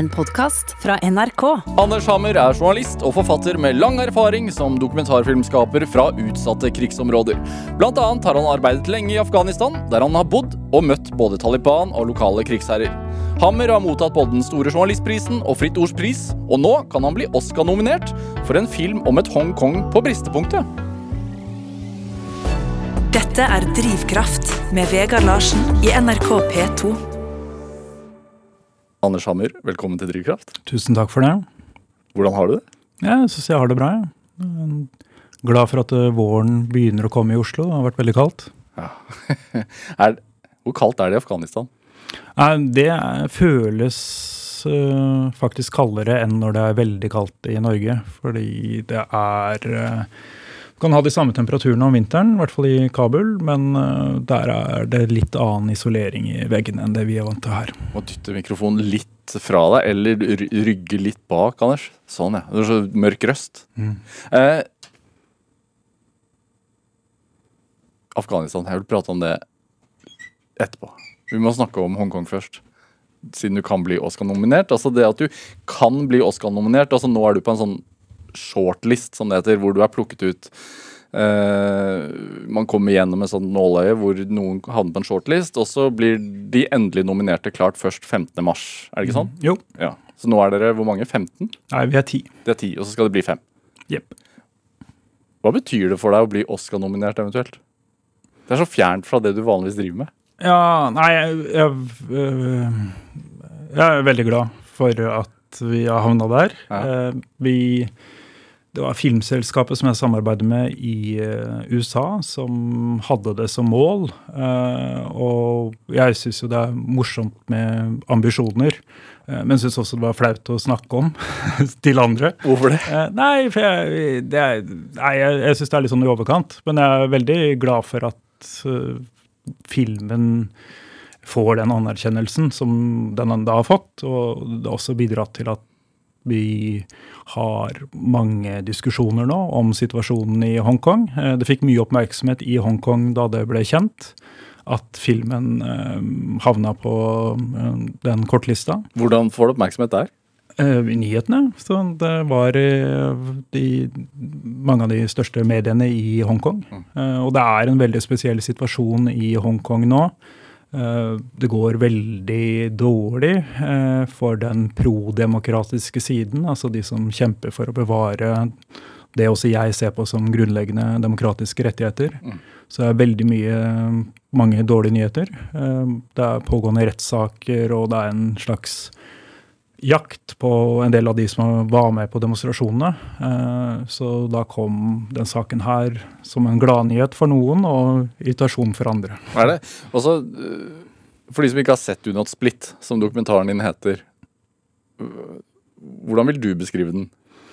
En podkast fra NRK. Anders Hammer er journalist og forfatter med lang erfaring som dokumentarfilmskaper fra utsatte krigsområder. Blant annet har han arbeidet lenge i Afghanistan, der han har bodd og møtt både Taliban og lokale krigsherrer. Hammer har mottatt både den store journalistprisen og Fritt Ords pris, og nå kan han bli Oscar-nominert for en film om et Hongkong på bristepunktet. Dette er Drivkraft med Vegard Larsen i NRK P2. Anders Hammer, velkommen til Drivkraft. Tusen takk for det. Hvordan har du det? Jeg syns jeg har det bra. Jeg. Glad for at eh, våren begynner å komme i Oslo. Det har vært veldig kaldt. Ja. er, hvor kaldt er det i Afghanistan? Det føles uh, faktisk kaldere enn når det er veldig kaldt i Norge. Fordi det er Du kan ha de samme temperaturene om vinteren, i hvert fall i Kabul, men uh, der er det litt annen isolering i veggene enn det vi er vant til her. Må dytte mikrofonen litt fra deg, eller rygge litt bak, Anders. Sånn, ja. Det er så mørk røst. Eh, Afghanistan. Jeg vil prate om det etterpå. Vi må snakke om Hongkong først. Siden du kan bli Oscar-nominert. Altså det at du kan bli Oscar-nominert. Altså nå er du på en sånn shortlist, som det heter, hvor du er plukket ut Uh, Man kommer gjennom et sånt nåløye hvor noen havner på en shortlist, og så blir de endelig nominerte klart først 15. mars. Er det ikke sånn? Jo. Ja. Så nå er dere hvor mange? 15? Nei, vi er 10. Det er 10, og så skal det bli 5. Jepp. Hva betyr det for deg å bli Oscar-nominert eventuelt? Det er så fjernt fra det du vanligvis driver med. Ja, nei, jeg, jeg, øh, jeg er veldig glad for at vi har havna der. Ja. Uh, vi, det var filmselskapet som jeg samarbeider med i eh, USA, som hadde det som mål. Eh, og jeg syns jo det er morsomt med ambisjoner, eh, men syns også det var flaut å snakke om til andre. Hvorfor det? Nei, for jeg, det er, nei, jeg, jeg syns det er litt sånn i overkant. Men jeg er veldig glad for at filmen får den anerkjennelsen som den da har fått. Og det har også bidratt til at vi har mange diskusjoner nå om situasjonen i Hongkong. Eh, Det fikk mye oppmerksomhet i Hongkong da det ble kjent at filmen eh, havna på eh, den kortlista. Hvordan får du oppmerksomhet der? I nyhetene. Så det var de, mange av de største mediene i Hongkong. Mm. og det er en veldig spesiell situasjon i Hongkong nå. Eh, det går veldig dårlig eh, for den prodemokratiske siden, altså de som kjemper for å bevare det også jeg ser på som grunnleggende demokratiske rettigheter. Så det er veldig mye, mange dårlige nyheter. Eh, Det er pågående rettssaker, og det er en slags jakt på en del av de som var med på demonstrasjonene. Eh, Så da kom den saken her som en gladnyhet for noen og irritasjon for andre. Er det? Også, øh, for de som ikke har sett Not Split, som dokumentaren din heter, øh, hvordan vil du beskrive den?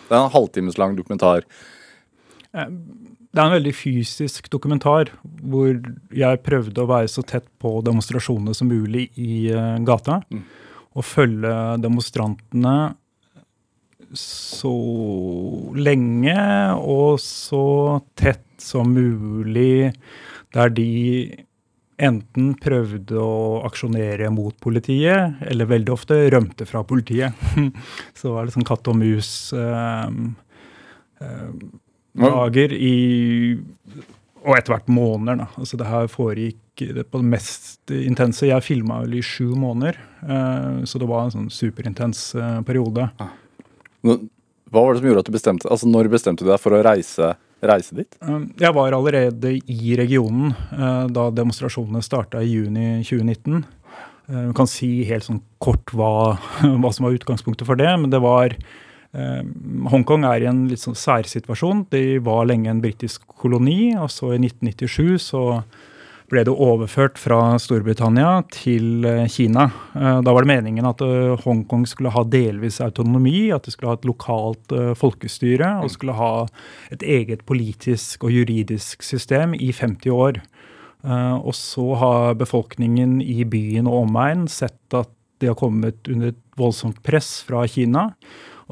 Det er en halvtimes lang dokumentar. Det er en veldig fysisk dokumentar hvor jeg prøvde å være så tett på demonstrasjonene som mulig i gata. gata. Og følge demonstrantene så lenge og så tett som mulig der de enten prøvde å aksjonere mot politiet, eller veldig ofte rømte fra politiet. så det var liksom sånn katt og mus. eh, eh, dager i Og etter hvert måneder. Da. Altså det her foregikk det på det mest intense. Jeg filma vel i sju måneder, eh, så det var en sånn superintens eh, periode. Nå- Hva var det som gjorde at du bestemte Altså, når bestemte du deg for å reise, reise dit? Eh, Jeg var allerede i regionen eh, da demonstrasjonene starta i juni 2019. Du kan si helt sånn kort hva, hva som var utgangspunktet for det, men det var Hongkong er i en litt sånn særsituasjon. De var lenge en britisk koloni, og så i 1997 så ble det overført fra Storbritannia til eh, Kina. Eh, Da var det meningen at eh, Hongkong skulle ha delvis autonomi, at det skulle ha et lokalt folkestyre og skulle ha et eget politisk og juridisk system i 50 år. Og så har befolkningen i byen og omegn sett at de har kommet under et voldsomt press fra Kina.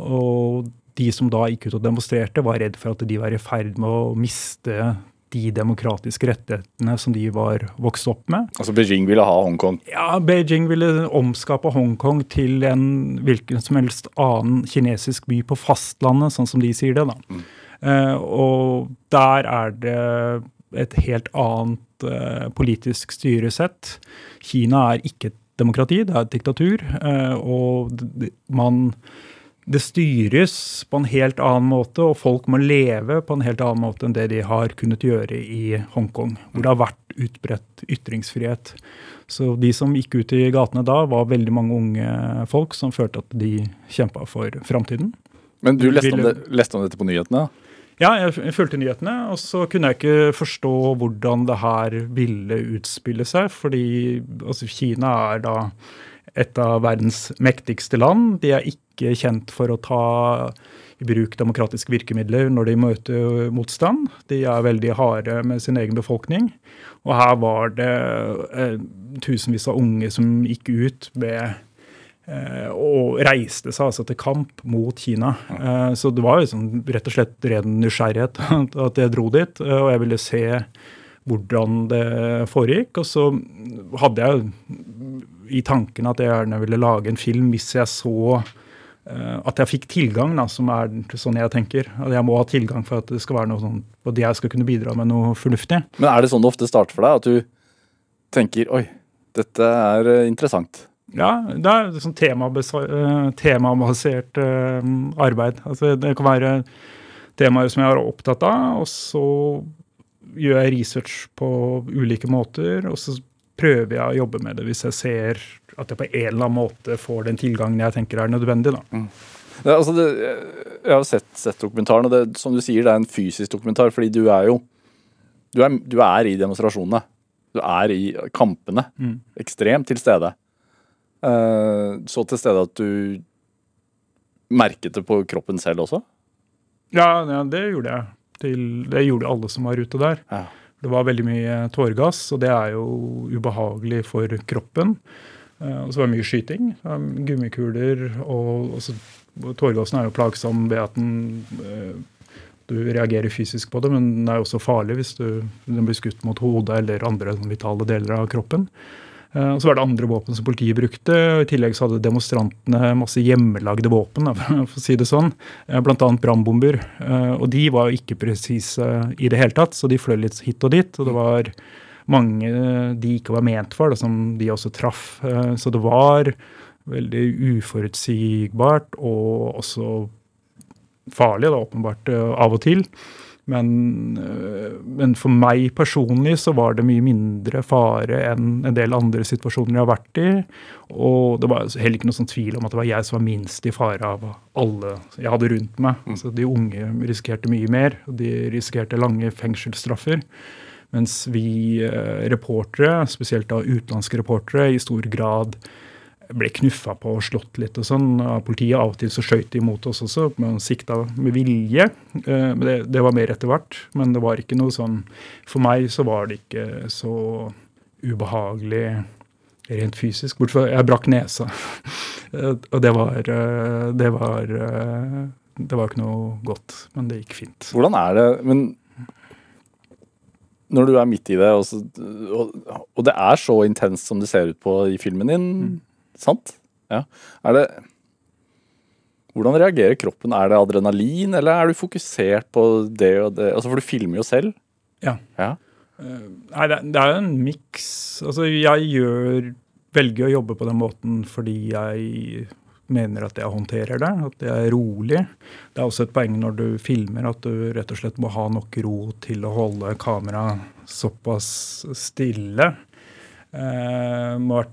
Og de som da gikk ut og demonstrerte, var redd for at de var i ferd med å miste de demokratiske rettighetene som de var vokst opp med. Altså Beijing ville ha Hongkong. Ja, Beijing ville omskape Hongkong til en hvilken som helst annen kinesisk by på fastlandet, sånn som de sier det. da. Mm. Uh, og der er det et helt annet uh, politisk styresett. Kina er ikke et demokrati, det er et diktatur. Uh, og man det styres på en helt annen måte, og folk må leve på en helt annen måte enn det de har kunnet gjøre i Hongkong, hvor det har vært utbredt ytringsfrihet. Så de som gikk ut i gatene da, var veldig mange unge folk som følte at de kjempa for framtiden. Men du leste om, det, leste om dette på nyhetene? Ja, jeg fulgte nyhetene, og så kunne jeg ikke forstå hvordan det her ville utspille seg. Fordi altså, Kina er da et av verdens mektigste land. De er ikke kjent for å ta i bruk demokratiske virkemidler når de møter motstand. De er veldig harde med sin egen befolkning. Og her var det eh, tusenvis av unge som gikk ut med eh, og reiste seg altså til kamp mot Kina. Eh, så det var sånn, rett og slett ren nysgjerrighet at jeg dro dit. og jeg ville se hvordan det foregikk. Og så hadde jeg i tanken at jeg gjerne ville lage en film hvis jeg så eh, at jeg fikk tilgang, da, som er sånn jeg tenker. At jeg må ha tilgang for at det skal være noe sånn, at jeg skal kunne bidra med noe fornuftig. Men er det sånn det ofte starter for deg? At du tenker oi, dette er eh, interessant. Ja, det er sånn eh, temabasert eh, arbeid. Altså, det kan være temaer som jeg er opptatt av, og så gjør jeg research på ulike måter, og så prøver jeg å jobbe med det hvis jeg ser at jeg på en eller annen måte får den tilgangen jeg tenker er nødvendig. da. Mm. Ja, altså det, jeg har sett, sett dokumentaren, og det, som du sier, det er en fysisk dokumentar, fordi du er jo Du er, du er i demonstrasjonene. Du er i kampene. Mm. Ekstremt til stede. Uh, så til stede at du merket det på kroppen selv også? Ja, ja det gjorde jeg. Til, det gjorde alle som var ute der. Ja. Det var veldig mye tåregass, og det er jo ubehagelig for kroppen. Eh, og så var det mye skyting. Gummikuler og også, Tåregassen er jo plagsom ved at den eh, du reagerer fysisk på det, men den er jo også farlig hvis du, den blir skutt mot hodet eller andre vitale deler av kroppen. Eh, Og så var det andre våpen som politiet brukte. og I tillegg så hadde demonstrantene masse hjemmelagde våpen, for å si det sånn. Bl.a. Blant annet brannbomber. Eh, Og de var jo ikke presise i det hele tatt, så de fløy litt hit og dit. Og det var mange de ikke var ment for, som de også traff. Eh, Så det var veldig uforutsigbart og også farlig, da, åpenbart, eh, av og til. Men, øh, men for meg personlig så var det mye mindre fare enn en del andre situasjoner jeg har vært i. Og det var heller ikke noe sånn tvil om at det var jeg som var minst i fare av alle jeg hadde rundt meg. Altså, de unge risikerte mye mer, og de risikerte lange fengselsstraffer. Mens vi eh, reportere, spesielt da utenlandske reportere, i stor grad ble knuffa på og slått litt og sånn av politiet. Av og til så skøyt de mot oss også, men sikta med vilje. Eh, Men det, det var mer etter hvert. Men det var ikke noe sånn For meg så var det ikke så ubehagelig rent fysisk. Bortsett fra jeg brakk nesa. Eh, Og det var eh, Det var Det var ikke noe godt, men det gikk fint. Hvordan er det Men når du er midt i det, og, så, og, og det er så intenst som det ser ut på i filmen din, sant? Ja. Er det Hvordan reagerer kroppen? Er det adrenalin, eller er du fokusert på det og det? Altså, For du filmer jo selv. Ja. Ja. Nei, det, det er jo en miks. Altså, jeg gjør, velger å jobbe på den måten fordi jeg mener at jeg håndterer det, at jeg er rolig. Det er også et poeng når du filmer at du rett og slett må ha nok ro til å holde kameraet såpass stille. Eh, må- at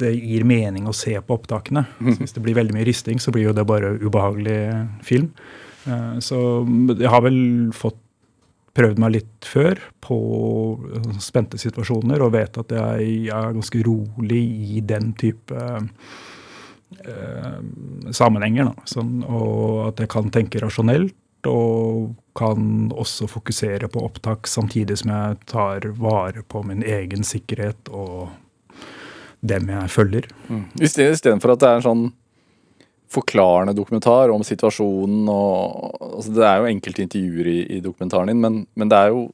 det gir mening å se på opptakene. Så hvis det blir veldig mye risting, så blir jo det bare ubehagelig film. Eh, så jeg har vel fått prøvd meg litt før på eh, spente situasjoner og vet at jeg er ganske rolig i den type eh, sammenhenger. Sånn, og at jeg kan tenke rasjonelt og kan også fokusere på opptak samtidig som jeg tar vare på min egen sikkerhet og dem jeg følger. Istedenfor at det er en sånn forklarende dokumentar om situasjonen og altså Det er jo enkelte intervjuer i, i dokumentaren din, men, men det er jo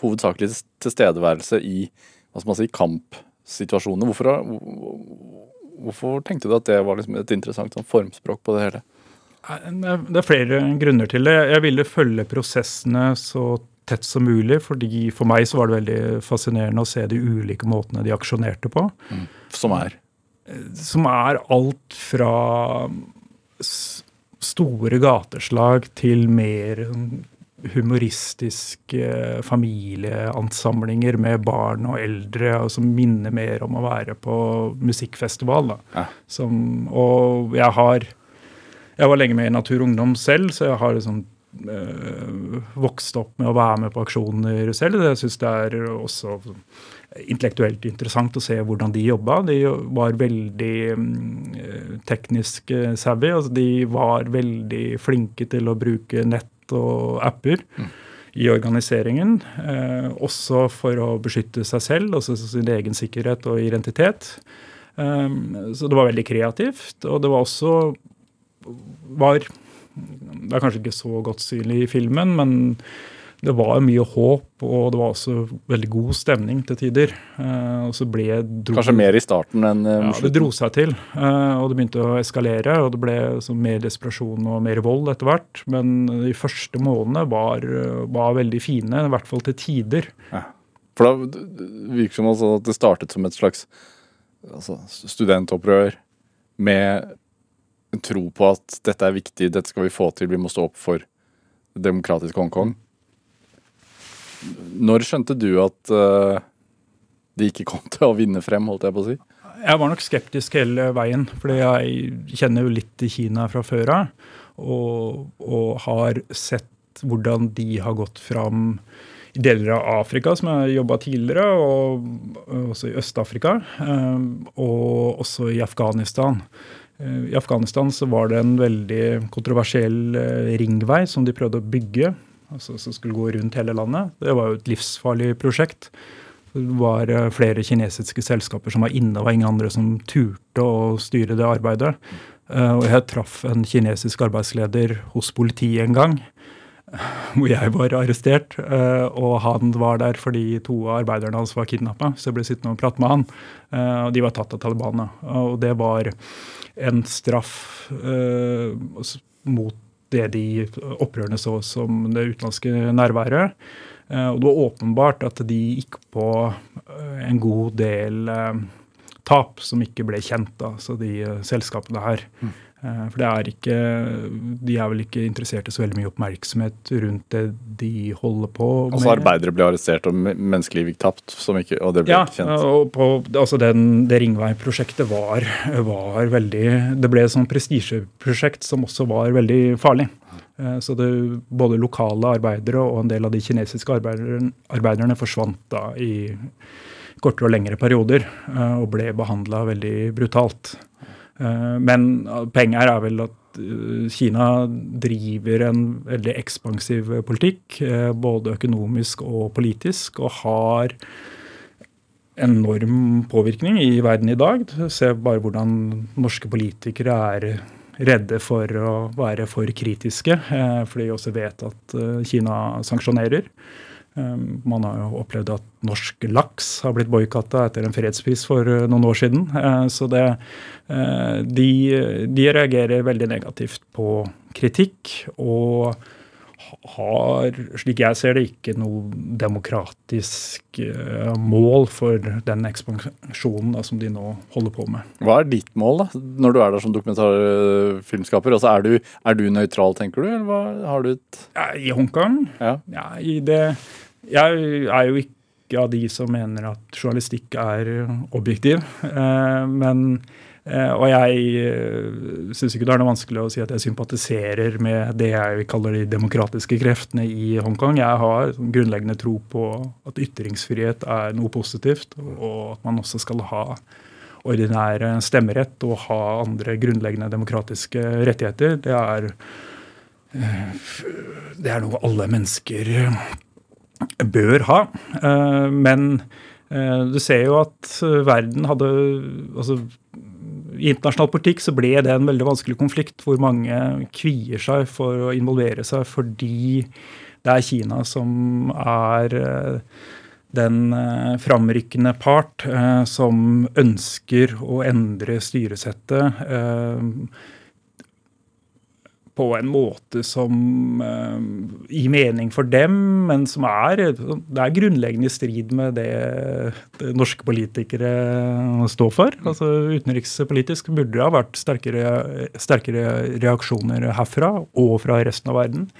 hovedsakelig tilstedeværelse i hva skal man si, kampsituasjoner. Hvorfor, hvorfor tenkte du at det var liksom et interessant sånn formspråk på det hele? Det er flere grunner til det. Jeg ville følge prosessene så tett som mulig, fordi for meg så var det veldig fascinerende å se de ulike måtene de aksjonerte på. Mm. Som er? Som er alt fra store gateslag til mer humoristiske familieansamlinger med barn og eldre, og som minner mer om å være på musikkfestival. Ja. Som, og jeg har Jeg var lenge med i Natur og Ungdom selv, så jeg har liksom øh, vokst opp med å være med på aksjoner selv. Jeg syns det er også intellektuelt interessant å se hvordan de jobba. De var veldig øh, teknisk savvy. Altså de var veldig flinke til å bruke nett og apper mm. i organiseringen. Eh, også for å beskytte seg selv, altså sin egen sikkerhet og identitet. Så det var veldig kreativt. Og det var også var, Det er kanskje ikke så godt synlig i filmen, men det var mye håp, og det var også veldig god stemning til tider. Uh, og så ble dro, Kanskje mer i starten enn uh, Ja, det dro seg til. Uh, og det begynte å eskalere, og det ble mer desperasjon og mer vold etter hvert. Men de første månedene var, var veldig fine, i hvert fall til tider. Ja. For da virker det som altså at det startet som et slags altså, studentopprør med tro på at dette er viktig, dette skal vi få til, vi må stå opp for demokratisk Hongkong. Når skjønte du at uh, de ikke kom til å vinne frem, holdt jeg på å si? Jeg var nok skeptisk hele veien, fordi jeg kjenner jo litt til Kina fra før av. Og, og, har sett hvordan de har gått fram i deler av Afrika, som jeg har jobba tidligere, og også i Øst-Afrika. Eh, og også i Afghanistan. Eh, I Afghanistan så var det en veldig kontroversiell ringvei som de prøvde å bygge altså, som skulle gå rundt hele landet. Det var jo et livsfarlig prosjekt. Det var eh, flere kinesiske selskaper som var inne, og ingen andre som turte å styre det arbeidet. Eh, og jeg traff en kinesisk arbeidsleder hos politiet en gang, hvor jeg var arrestert. Eh, og han var der fordi to av arbeiderne hans var kidnappa, så jeg ble sittende og prate med han. Og de var tatt av Taliban. Og det var en straff mot det de opprørerne så som det utenlandske nærværet. Eh, og det var åpenbart at de gikk på eh, en god del eh, tap som ikke ble kjent, da, så de selskapene her. Mm. Eh, for det er ikke De er vel ikke interessert i så veldig mye oppmerksomhet rundt det de holder på med. Altså arbeidere ble arrestert og menneskeliv gikk tapt, ikke, og det ble ja, kjent? Ja, og på, altså den, det Ringvei-prosjektet var, var, veldig Det ble et sånt prestisjeprosjekt som også var veldig farlig. Eh, så det, både lokale arbeidere og en del av de kinesiske arbeiderne, arbeiderne forsvant da i kortere og lengre perioder eh, og ble behandla veldig brutalt. Eh, men poenget her er vel at eh, Kina driver en veldig ekspansiv politikk, eh, både økonomisk og politisk, og har enorm påvirkning i verden i dag. Se bare hvordan norske politikere er redde for å være for kritiske, fordi de også vet at Kina sanksjonerer. Ehm, man har jo opplevd at norsk laks har blitt boikotta etter en fredspris for eh, noen år siden. Eh, så det, eh, de, de, reagerer veldig negativt på kritikk. Og har, slik jeg ser det, ikke noe demokratisk mål for den ekspansjonen da, som de nå holder på med. Hva er ditt mål, da, når du er der som dokumentarfilmskaper? Altså, er du, er du nøytral, tenker du, eller hva, har du et I Hongkong? Ja. ja i det jeg er jo ikke av de som mener at journalistikk er objektiv. Eh, men, eh, og jeg eh, syns ikke det er noe vanskelig å si at jeg sympatiserer med det jeg kaller de demokratiske kreftene i Hongkong. Jeg har grunnleggende tro på at ytringsfrihet er noe positivt, og at man også skal ha ordinær stemmerett og ha andre grunnleggende demokratiske rettigheter. Det er, det er noe alle mennesker bør ha. Eh, men eh, du ser jo at eh, verden hadde altså, I internasjonal politikk så ble det en veldig vanskelig konflikt hvor mange kvier seg for å involvere seg fordi det er Kina som er den framrykkende part som ønsker å endre styresettet på en måte som uh, gir mening for dem, men som er, det er grunnleggende i strid med det, det norske politikere står for. Altså Utenrikspolitisk burde det ha vært sterkere, sterkere, reaksjoner herfra og fra resten av verden.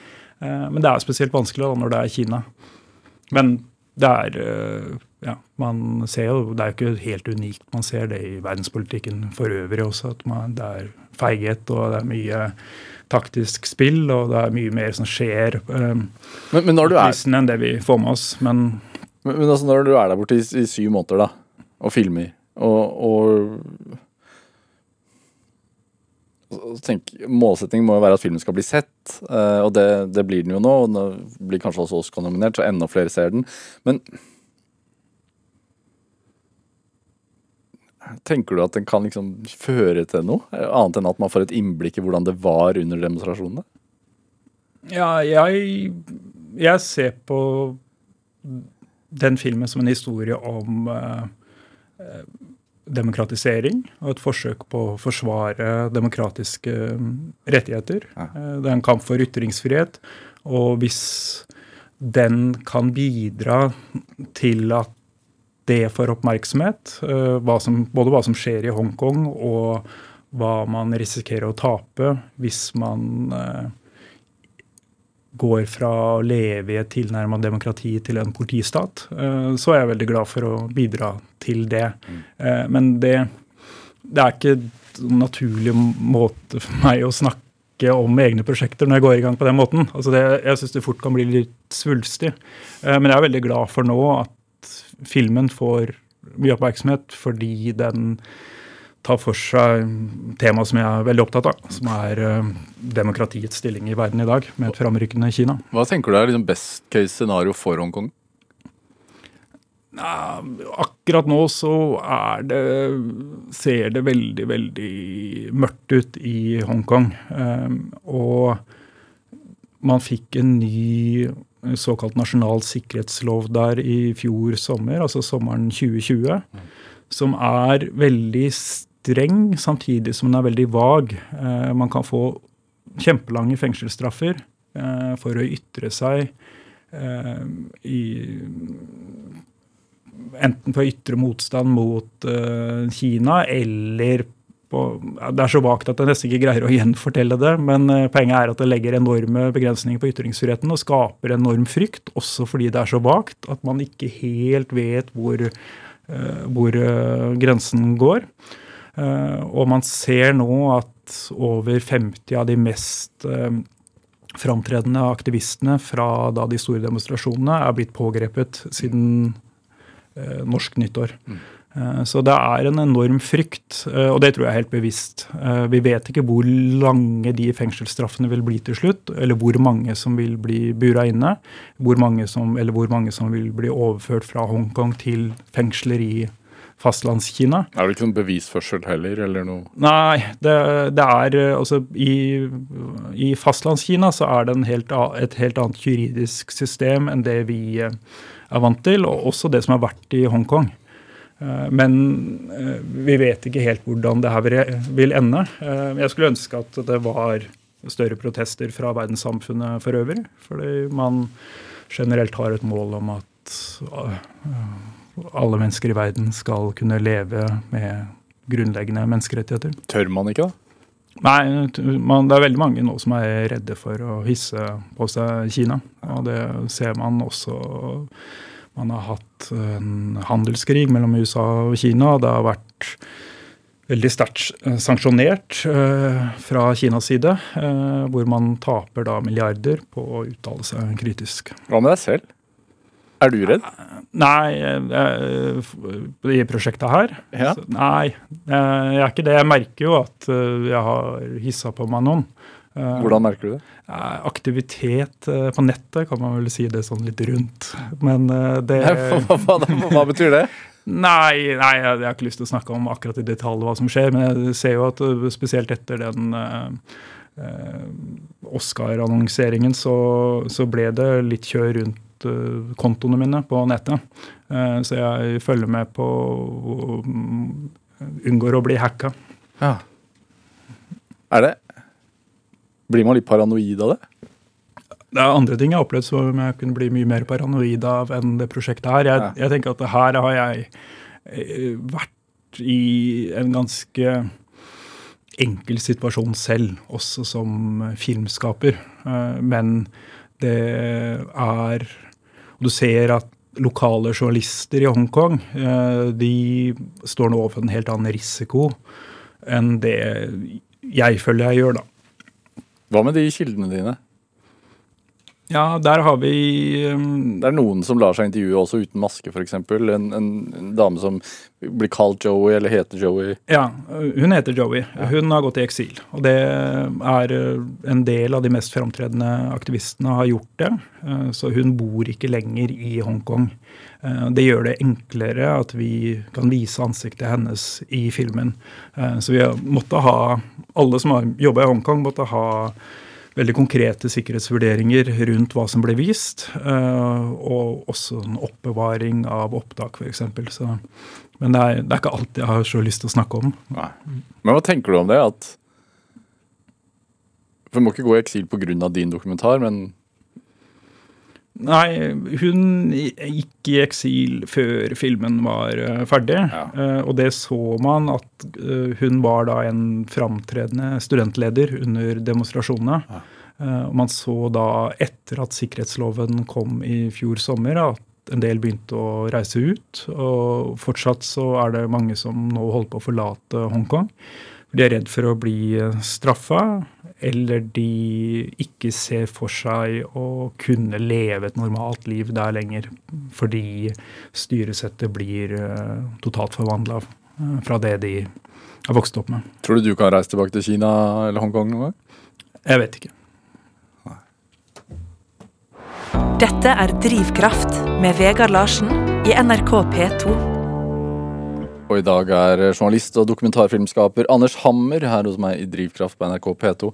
Uh, men det er spesielt vanskelig da, når det er Kina. Men det er uh, ja, man ser jo, Det er jo ikke helt unikt. Man ser det i verdenspolitikken for øvrig også. at man, Det er feighet og det er mye taktisk spill, og det er mye mer som skjer um, men, men når du er, enn det vi får med oss. Men, men, men altså når du er der borte i, i, syv måneder da, og filmer, og, og Tenk, målsettingen må jo være at filmen skal bli sett, uh, og det, det, blir den jo nå. og Den blir kanskje også Oscar-nominert, så enda flere ser den. Men Tenker du at den kan liksom føre til noe, annet enn at man får et innblikk i hvordan det var under demonstrasjonene? Ja, jeg, jeg ser på den filmen som en historie om eh, demokratisering og et forsøk på å forsvare demokratiske rettigheter. Ja. Uh, det er en kamp for ytringsfrihet. Og hvis den kan bidra til at det får oppmerksomhet. Eh, hva som, både hva som skjer i Hongkong, og hva man risikerer å tape hvis man eh, går fra å leve i et tilnærma demokrati til en politistat. Eh, så er jeg veldig glad for å bidra til det. Men det, det er ikke en naturlig måte for meg å snakke om egne prosjekter når jeg går i gang på den måten. Altså det, jeg syns det fort kan bli litt svulstig. Men jeg er veldig glad for nå at filmen får mye oppmerksomhet fordi den tar for seg tema som jeg er veldig opptatt av, som er uh, demokratiets stilling i verden i dag, med et framrykkende Kina. Hva tenker du er liksom best case scenario for Hongkong? Akkurat nå så er det ser det veldig, veldig mørkt ut i Hongkong. Um, og man fikk en ny såkalt nasjonal sikkerhetslov der i fjor sommer, altså sommeren 2020, som er veldig streng, samtidig som den er veldig vag. Eh, man kan få kjempelange fengselsstraffer eh, for å ytre seg eh, i Enten for å ytre motstand mot Kina eller på, det er så vagt at jeg nesten ikke greier å gjenfortelle det. Men uh, poenget er at det legger enorme begrensninger på ytringsfriheten og skaper enorm frykt, også fordi det er så vagt at man ikke helt vet hvor, uh, hvor uh, grensen går. og man ser nå at over 50 av de mest framtredende aktivistene fra de store demonstrasjonene er blitt pågrepet siden norsk nyttår. Mm. Eh, så det er en enorm frykt, eh, og det tror jeg er helt bevisst. Eh, vi vet ikke hvor lange de fengselsstraffene vil bli til slutt, eller hvor mange som vil bli bura inne, hvor som, eller hvor mange som vil bli overført fra Hongkong til fengsler i fastlandskina. Er det ikke noen bevisførsel heller, eller noe? Nei, det, det er altså i, i fastlandskina så er det helt, et helt annet juridisk system enn det vi er vant til, og også det som har vært i Hongkong. Eh, men eh, vi vet ikke helt hvordan det her vil ende. Eh, jeg skulle ønske at det var større protester fra verdenssamfunnet for øvrig. Fordi man generelt har et mål om at alle mennesker i verden skal kunne leve med grunnleggende menneskerettigheter. Tør man ikke, da? Nei, man, det er veldig mange nå som er redde for å hisse på seg Kina. Og det ser man også man har hatt en handelskrig mellom USA og Kina. Det har vært veldig sterkt eh, sanksjonert uh, fra Kinas side, uh, hvor man taper da milliarder på å uttale seg kritisk. Hva med deg selv? Er du redd? Nei, i prosjektet her? Ja. Nei, jeg er ikke det. Jeg merker jo at jeg har hissa på meg noen. Hvordan merker du det? Aktivitet eh, på nettet, kan man vel si det sånn litt rundt. Men eh, det hva, hva, hva, betyr det? Nei, nei, jeg har ikke lyst til å snakke om akkurat i detalj hva som skjer. Men jeg ser jo at eh, spesielt etter den eh, Oscar-annonseringen så, så, ble det litt kjør rundt kontoene mine på nettet. Så jeg følger med på um, unngår å bli hacka. Ja. Er det Blir man litt paranoid av det? Det er andre ting jeg har opplevd som jeg kunne bli mye mer paranoid av enn det prosjektet her. Jeg, ja. jeg tenker at her har jeg eh, vært i en ganske enkel situasjon selv, også som filmskaper. Eh, men det er Du ser at lokale journalister i Hongkong eh, de står nå overfor en helt annen risiko enn det jeg føler jeg gjør, da. Hva med de kildene dine? Ja, der har vi um, Det er noen som lar seg intervjue også uten maske, f.eks. En, en, en dame som blir kalt Joey, eller heter Joey. Ja, hun heter Joey. Hun har gått i eksil. Og det er uh, en del av de mest framtredende aktivistene har gjort det. Uh, så hun bor ikke lenger i Hongkong. Uh, det gjør det enklere at vi kan vise ansiktet hennes i filmen. Så vi måtte ha Alle som har jobba i Hongkong, måtte ha veldig konkrete sikkerhetsvurderinger rundt hva som ble vist. Eh, og også en oppbevaring av opptak, f.eks. Men det er, det er, ikke alt jeg har så lyst til å snakke om. Nei. Men hva tenker du om det? at du må ikke gå i eksil pga. din dokumentar, men Nei, hun gikk i eksil før filmen var uh, ferdig. Ja. Uh, og det så man at uh, hun var da en framtredende studentleder under demonstrasjonene. Ja. man så da, etter at sikkerhetsloven kom i fjor sommer, at en del begynte å reise ut. Og fortsatt så er det mange som nå holder på å forlate Hongkong. De er redd for å bli straffa, eller de ikke ser for seg å kunne leve et normalt liv der lenger fordi styresettet blir uh, totalt forvandla uh, fra det de har vokst opp med. Tror du du kan reise tilbake til Kina eller Hongkong noen gang? Jeg vet ikke. Dette er Drivkraft med Vegard Larsen i NRK P2. Og i dag er journalist og dokumentarfilmskaper Anders Hammer her hos meg i Drivkraft på NRK P2.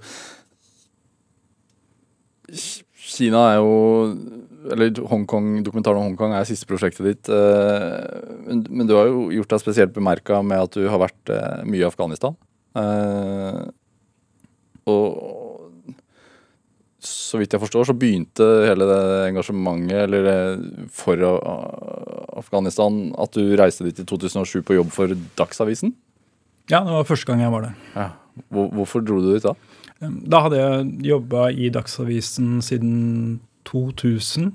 Kina er jo Eller dokumentaren om Hongkong er siste prosjektet ditt. Eh, men du har jo gjort deg spesielt bemerka med at du har vært eh, mye i Afghanistan. Eh, og så vidt jeg forstår, så begynte hele det engasjementet eller for Afghanistan at du reiste dit i 2007 på jobb for Dagsavisen? Ja, det var første gang jeg var der. Ja. Hvorfor dro du dit da? Da hadde jeg jobba i Dagsavisen siden 2000.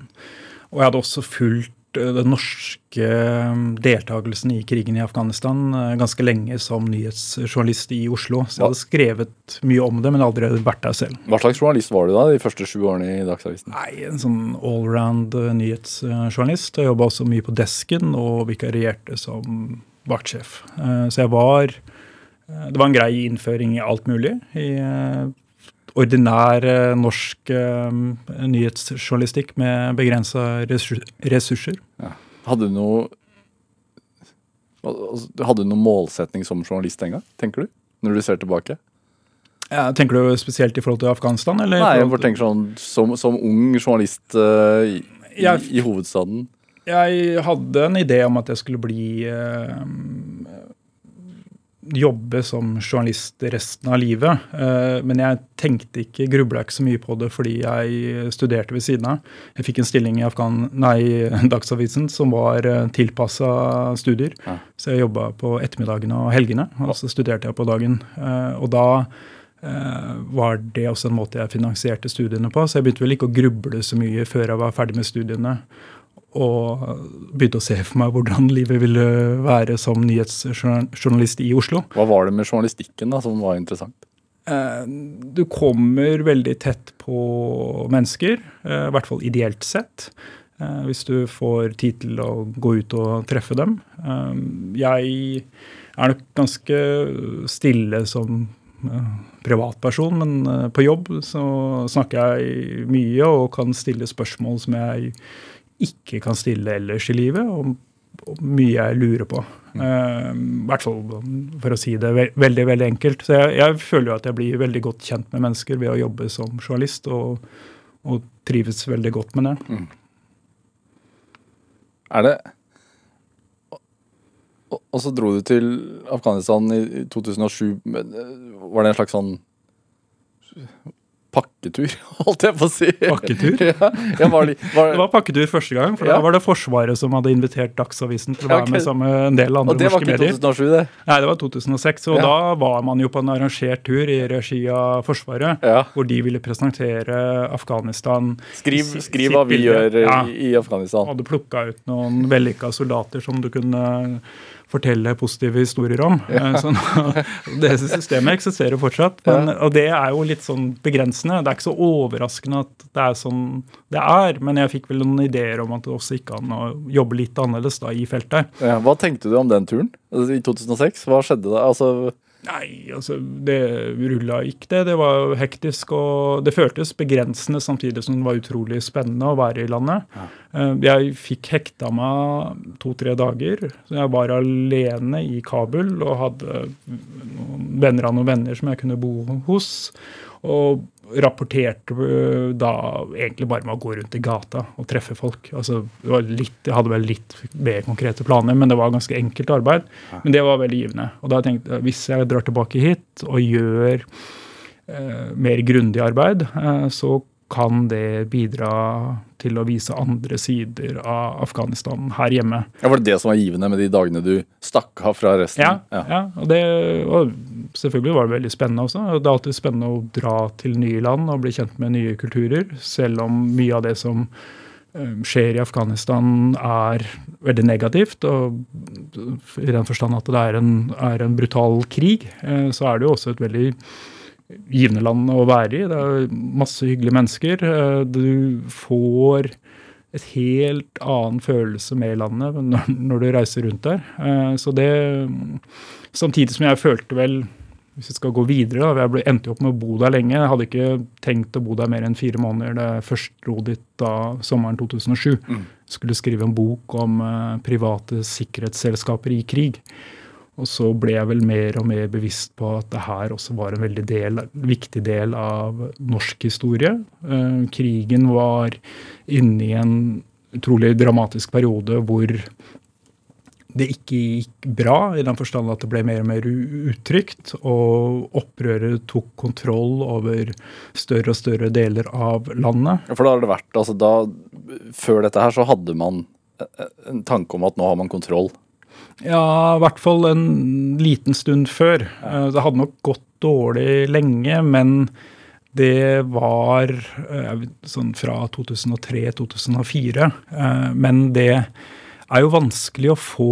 Og jeg hadde også fulgt den norske eh, deltakelsen i krigen i Afghanistan eh, ganske lenge som nyhetsjournalist i Oslo. Så jeg hadde skrevet mye om det, men aldri vært der selv. Hva slags journalist var du da de første sju årene i Dagsavisen? Nei, En sånn allround nyhetsjournalist. Jeg jobba også mye på desken og vikarierte som vaktsjef. Så jeg var Det var en grei innføring i alt mulig. I ordinær eh, norsk eh, nyhetsjournalistikk med begrensa ressurser. Ja. Hadde du noe altså, Hadde du noen målsetning som journalist en gang, tenker du? Når du ser tilbake? Ja, tenker du spesielt i forhold til Afghanistan? Eller Nei, jeg bare tenker sånn som, som ung journalist uh, i, jeg, i, hovedstaden. Jeg hadde en idé om at jeg skulle bli uh, jobbe som journalist resten av livet. Eh, men jeg tenkte ikke, grubla ikke så mye på det fordi jeg studerte ved siden av. Jeg fikk en stilling i Afghan, nei, Dagsavisen som var eh, tilpassa studier. Ja. Så jeg jobba på ettermiddagene og helgene, og så studerte jeg på dagen. Eh, og da var det også en måte jeg finansierte studiene på. Så jeg begynte vel ikke å gruble så mye før jeg var ferdig med studiene og begynte å se for meg hvordan livet ville være som nyhetsjournalist i Oslo. Hva var det med journalistikken da som var interessant? Eh, du kommer veldig tett på mennesker, eh, i hvert fall ideelt sett. Eh, hvis du får tid til å gå ut og treffe dem. Jeg er nok ganske stille som privatperson, men på jobb så snakker jeg mye og kan stille spørsmål som jeg ikke kan stille ellers i livet. Og mye jeg lurer på. Eh, I hvert fall for å si det ve veldig veldig enkelt. Så jeg, jeg føler jo at jeg blir veldig godt kjent med mennesker ved å jobbe som journalist, og, og trives veldig godt med det. Er det og, og så dro du til Afghanistan i i 2007. eh, Var det en slags sånn pakketur, holdt jeg på å si? Pakketur? ja, ja, var de, var, Det var pakketur første gang, for da var det Forsvaret som hadde invitert Dagsavisen til å være okay. med sammen med en del andre og det var ikke 2007, det? Nei, det var 2006, og da var man jo på en arrangert tur i regi av Forsvaret, hvor de ville presentere Afghanistan. Skriv, skriv hva vi gjør i, i Afghanistan. Hadde plukka ut noen vellykka soldater som du kunne fortelle positive historier om. Ja. Så det systemet eksisterer fortsatt, men, og det er jo litt sånn begrensende. Det er ikke så overraskende at det er sånn det er, men jeg fikk vel noen ideer om at det også gikk an å jobbe litt annerledes da i feltet. Ja, hva tenkte du om den turen altså, i 2006? Hva skjedde da? Altså, Nei, altså det rulla ikke, det. Det var hektisk og det føltes begrensende samtidig som det var utrolig spennende å være i landet. Ja. Jeg fikk hekta meg to-tre dager. Så jeg var alene i Kabul og hadde noen venner av noen venner som jeg kunne bo hos. Og rapporterte eh, da egentlig bare med å gå rundt i gata og treffe folk. Altså, det var litt, jeg hadde vel litt mer konkrete planer, men det var ganske enkelt arbeid. Men det var veldig givende. Og da tenkte jeg hvis jeg drar tilbake hit og gjør eh, mer grundig arbeid, eh, så kan det bidra til å vise andre sider av Afghanistan her hjemme. ja, var det det som var givende med de dagene du stakk av fra resten? Ja, ja. og det og selvfølgelig var det veldig spennende også. Det er alltid spennende å dra til nye land og bli kjent med nye kulturer, selv om mye av det som eh, skjer i Afghanistan er veldig negativt, og i den forstand at det er en, er en brutal krig, eh, så er det jo også et veldig givende land å være i. Det er masse hyggelige mennesker. Eh, Du får et helt annen følelse med landet når, du reiser rundt der. Eh, Så det Samtidig som jeg følte vel hvis vi skal gå videre, da, jeg endte jo opp med å bo der lenge. Jeg hadde ikke tenkt å bo der mer enn fire måneder da jeg først dro dit da sommeren 2007. Skulle skrive en bok om eh, private sikkerhetsselskaper i krig. Og så ble jeg vel mer og mer bevisst på at det her også var en veldig del, viktig del av norsk historie. Eh, krigen var inne i en utrolig dramatisk periode hvor det ikke gikk bra, i den forstand at det ble mer og mer utrygt, og opprøret tok kontroll over større og større deler av landet. For da har det vært altså da, Før dette her så hadde man en tanke om at nå har man kontroll. Ja, i hvert fall en liten stund før. Eh, Det hadde nok gått dårlig lenge, men det var eh, sånn fra 2003-2004. Men det er jo vanskelig å få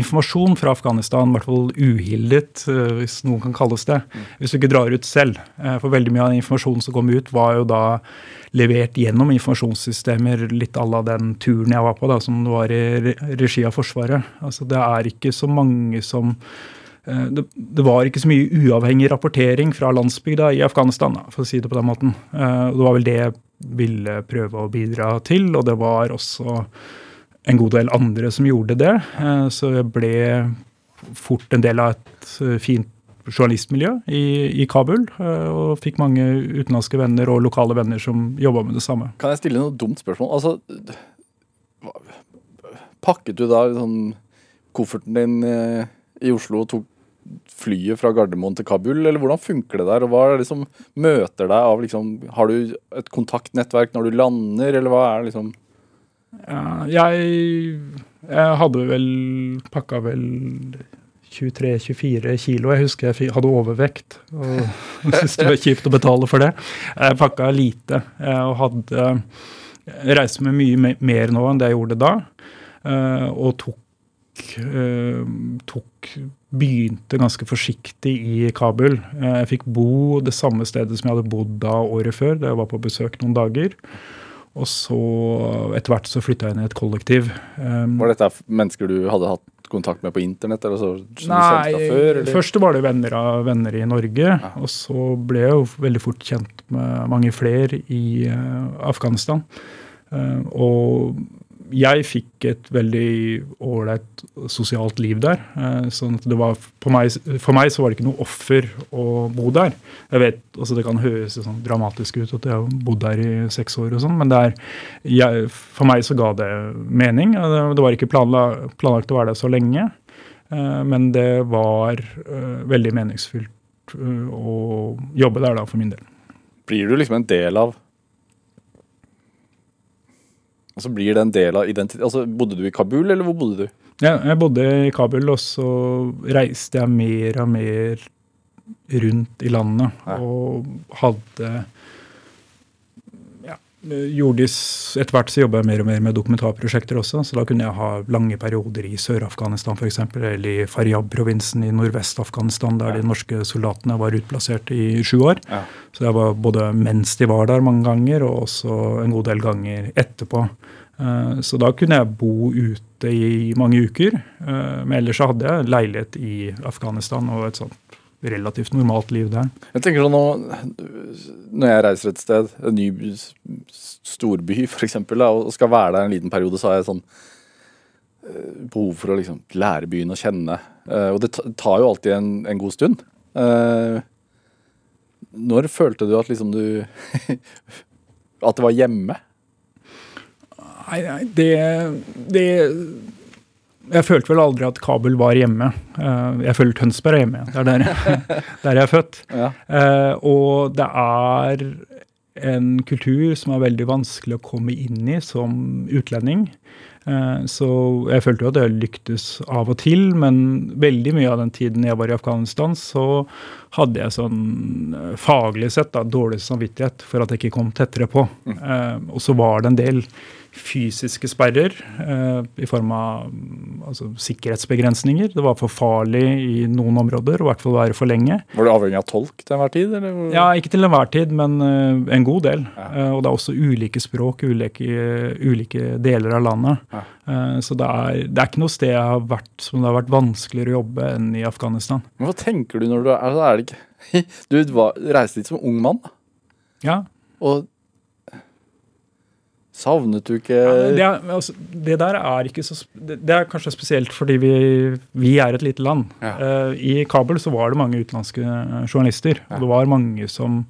informasjon fra Afghanistan, i hvert fall uhildet, eh, hvis noen kan kalles det, hvis du ikke drar ut selv. Eh, For veldig mye av den informasjonen som kom ut, var jo da levert gjennom informasjonssystemer, litt à la den turen jeg var på, da, som det var i regi av Forsvaret. Altså, det er ikke så mange som eh, det, det var ikke så mye uavhengig rapportering fra landsbygda i Afghanistan, for å si det på den måten. Eh, Det var vel det jeg ville prøve å bidra til, og det var også en god del andre som gjorde det. Eh, Så jeg ble fort en del av et fint journalistmiljø i, i Kabul. eh, Og fikk mange utenlandske venner og lokale venner som jobba med det samme. Kan jeg stille noe dumt spørsmål? Altså, pakket du da sånn kofferten din eh, i Oslo og tok flyet fra Gardermoen til Kabul, eller hvordan funker det der? Og hva er det som møter deg av liksom Har du et kontaktnettverk når du lander, eller hva er det liksom Ja, jeg, jeg hadde vel pakka vel 23-24 kilo. Jeg husker jeg hadde overvekt og syntes det var kjipt å betale for det. Jeg pakka lite eh, og hadde reist med mye mer nå enn det jeg gjorde da. eh, Og tok, eh, tok Begynte ganske forsiktig i Kabul. Jeg fikk bo det samme stedet som jeg hadde bodd da året før, da jeg var på besøk noen dager. Og så etter hvert så flytta jeg inn i et kollektiv. Var dette mennesker du hadde hatt kontakt med på internett? eller så, Nei, før, eller? først var det venner av venner i Norge. Og så ble jeg jo veldig fort kjent med mange flere i uh, Afghanistan. Uh, og jeg fikk et veldig ålreit sosialt liv der. Eh, sånn at det var, meg, For meg så var det ikke noe offer å bo der. Jeg vet, altså Det kan høres sånn dramatisk ut at jeg har bodd der i seks år, og sånn, men er, jeg, for meg så ga det mening. Det var ikke planlagt, planlagt å være der så lenge, eh, men det var uh, veldig meningsfylt å jobbe der da, for min del. Blir du liksom en del av og så blir det en del av identitet Altså, Bodde du i Kabul, eller hvor bodde du? Ja, jeg bodde i Kabul, og så reiste jeg mer og mer rundt i landet. Ja. Og hadde ja, gjorde Etter hvert så jobba jeg mer og mer med dokumentarprosjekter også, så da kunne jeg ha lange perioder i Sør-Afghanistan f.eks., eller i Faryab-provinsen i nordvest-Afghanistan, der ja. de norske soldatene var utplassert i sju år. Ja. Så jeg var både mens de var der mange ganger, og også en god del ganger etterpå. Eh, så da kunne jeg bo ute i mange uker. Eh, men ellers så hadde jeg leilighet i Afghanistan og et sånt relativt normalt liv der. Jeg tenker sånn Når jeg reiser et sted, en ny storby f.eks., og skal være der en liten periode, så har jeg sånn eh, behov for å liksom lære byen å kjenne. Og det tar jo alltid en, en god stund. Når følte du at liksom du At det var hjemme? Nei, nei det, det, Jeg følte vel aldri at Kabul var hjemme. Eh, jeg føler Tønsberg er hjemme. Det er der, der jeg er født. Ja. Eh, og det er en kultur som er veldig vanskelig å komme inn i som utlending. Eh, så jeg følte jo at jeg lyktes av og til, men veldig mye av den tiden jeg var i Afghanistan, så hadde jeg sånn faglig sett da, dårlig samvittighet for at jeg ikke kom tettere på. Mm. Og så var det en del fysiske sperrer eh, i form av altså, sikkerhetsbegrensninger. Det var for farlig i noen områder, og i hvert fall være for lenge. Var du avhengig av tolk til enhver tid? Eller? Ja, ikke til enhver tid, men uh, en god del. Ja. Uh, og det er også ulike språk, ulike, ulike deler av landet. Ja. Uh, så det er, det er, ikke noe sted jeg har vært som det har vært vanskeligere å jobbe enn i Afghanistan. Men Hva tenker du når du er, altså, er det ikke Du var, reiste dit som ung mann. Ja. Og Savnet du ikke ja, det, er, altså, det, der er ikke så Det, det er kanskje spesielt fordi vi, vi er et lite land. Ja. Uh, I Kabul så var det mange utenlandske eh, journalister. Ja. Og det var mange som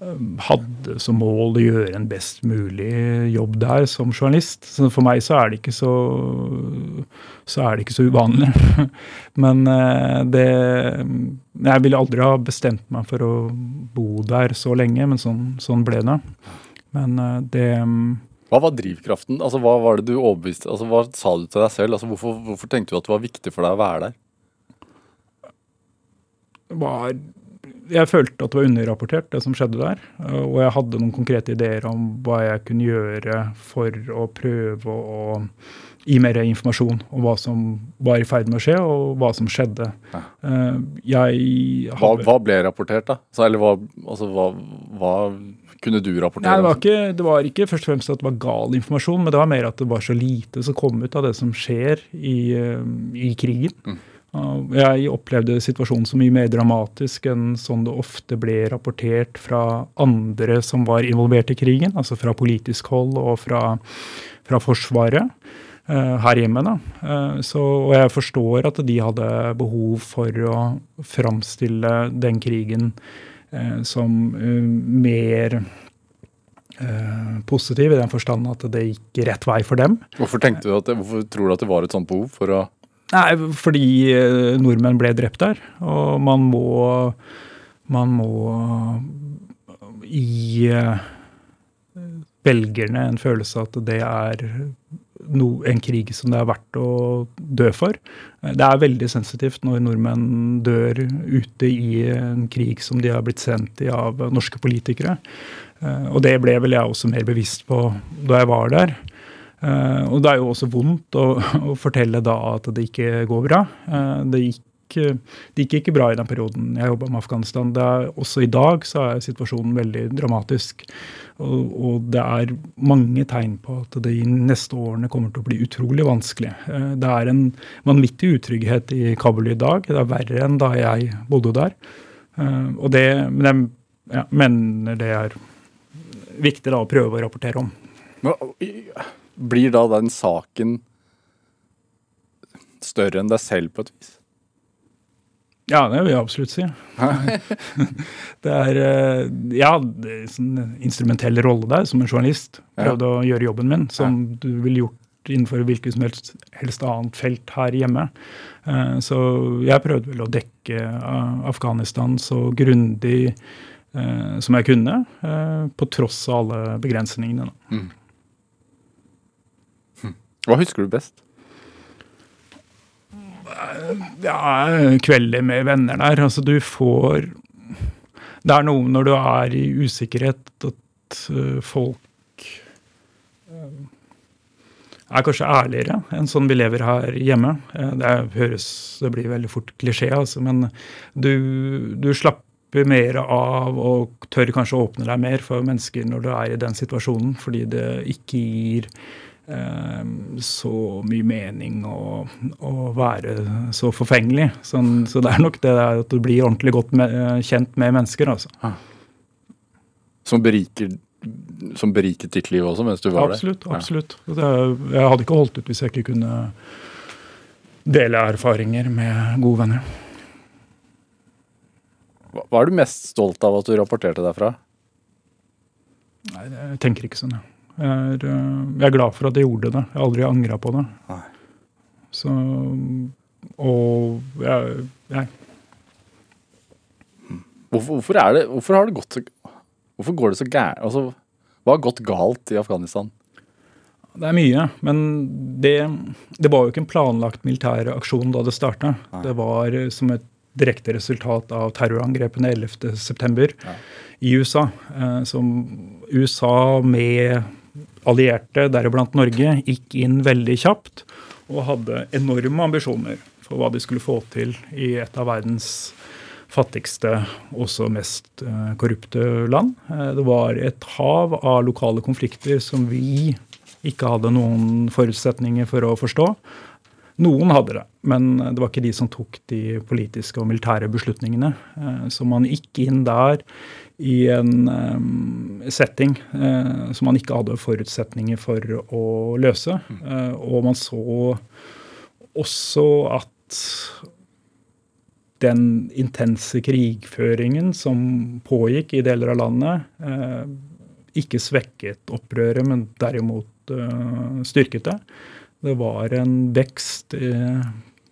uh, hadde som mål å gjøre en best mulig jobb der som journalist. Så for meg så er det ikke så så er det ikke så uvanlig. Men uh, det Jeg ville aldri ha bestemt meg for å bo der så lenge, men sånn, sånn ble det. Men eh, det mm, Hva var drivkraften? Altså, hva var det du overbeviste altså, Hva sa du til deg selv? Altså, hvorfor, hvorfor, tenkte du at det var viktig for deg å være der? Var, jeg følte at det var underrapportert, det som skjedde der. Og jeg hadde noen konkrete ideer om hva jeg kunne gjøre for å prøve å gi mer informasjon om hva som var i ferd med å skje, og hva som skjedde. Ja. Eh, jeg hva, hva, ble rapportert, da? Så, eller hva, altså, hva, hva kunne du rapportere? Nei, det var, ikke, det var, ikke, først og fremst at det var gal informasjon, men det var mer at det var så lite som kom ut av det som skjer i, eh, i krigen. Mm. Jeg opplevde situasjonen så mye mer dramatisk enn sånn det ofte ble rapportert fra andre som var involvert i krigen, altså fra politisk hold og fra, fra Forsvaret uh, her hjemme. Da. Uh, så, og jeg forstår at de hadde behov for å framstille den krigen Eh, som eh, mer eh, positiv, i den forstand at det gikk rett vei for dem. Hvorfor, tenkte du at det, hvorfor tror du at det var et sånt behov for å Nei, Fordi nordmenn ble drept der. Og man må, man må gi velgerne en følelse av at det er no, en krig som det er verdt å dø for. Det er veldig sensitivt når nordmenn dør ute i en krig som de har blitt sendt i av norske politikere. Eh, og det ble vel jeg også mer bevisst på da jeg var der. Eh, og det er jo også vondt å, å fortelle da at det ikke går bra. Eh, det gikk det gikk ikke bra i den perioden jeg jobba med Afghanistan. Er, også i dag så er situasjonen veldig dramatisk. Og, og, det er mange tegn på at det i neste årene kommer til å bli utrolig vanskelig. Eh, det er en vanvittig utrygghet i Kabul i dag. Det er verre enn da jeg bodde der. Eh, og det, men jeg ja, mener det er viktig da å prøve å rapportere om. blir da den saken større enn deg selv på et vis? Ja, det vil jeg absolutt si. det er ja, det er sånn instrumentell rolle der som en journalist. Prøvde å gjøre jobben min, som du ville gjort innenfor hvilket som helst, helst annet felt her hjemme. Eh, Så jeg prøvde vel å dekke eh, Afghanistan så grundig eh, som jeg kunne, på tross av alle begrensningene. Mm. Hva husker du best? Ja, kvelder med venner der. Altså, du får Det er noe når du er i usikkerhet, at øh, folk øh, er kanskje ærligere enn sånn vi lever her hjemme. Eh, Det høres Det blir veldig fort klisjé, altså, men du, du slapper mer av og tør kanskje å åpne deg mer for mennesker når du er i den situasjonen, fordi det ikke gir eh, så mye mening og, og være så forfengelig. Så, så det er nok det der at du blir ordentlig godt med, kjent med mennesker. altså. Som beriker som beriket ditt liv også mens du var Absolutt. der? Ja. absolutt. Ja. Jeg hadde ikke holdt ut hvis jeg ikke kunne dele erfaringer med gode venner. Hva er du mest stolt av at du rapporterte derfra? Nei, jeg tenker ikke sånn, jeg. Jeg er, øh, jeg er glad for at jeg gjorde det. Jeg har aldri angra på det. Nei. Så Og jeg, jeg Hvorfor, hvorfor, er det, hvorfor har det gått så Hvorfor går det så gærent? Altså, hva har gått galt i Afghanistan? Det er mye, men det, det var jo ikke en planlagt militær aksjon da det starta. Det var eh, som et direkte resultat av terrorangrepene 11.9. Ja. i USA. Eh, som USA med allierte, deriblant Norge, gikk inn veldig kjapt og hadde enorme ambisjoner for hva de skulle få til i et av verdens fattigste, også mest eh, korrupte land. Eh, det var et hav av lokale konflikter som vi ikke hadde noen forutsetninger for å forstå. Noen hadde det, men det var ikke de som tok de politiske og militære beslutningene. Eh, Så man gikk inn der i en eh, setting eh, som man ikke hadde forutsetninger for å løse. Og man så også at den intense krigføringen som pågikk i deler av landet, ikke svekket opprøret, men derimot styrket det. Det var en vekst eh,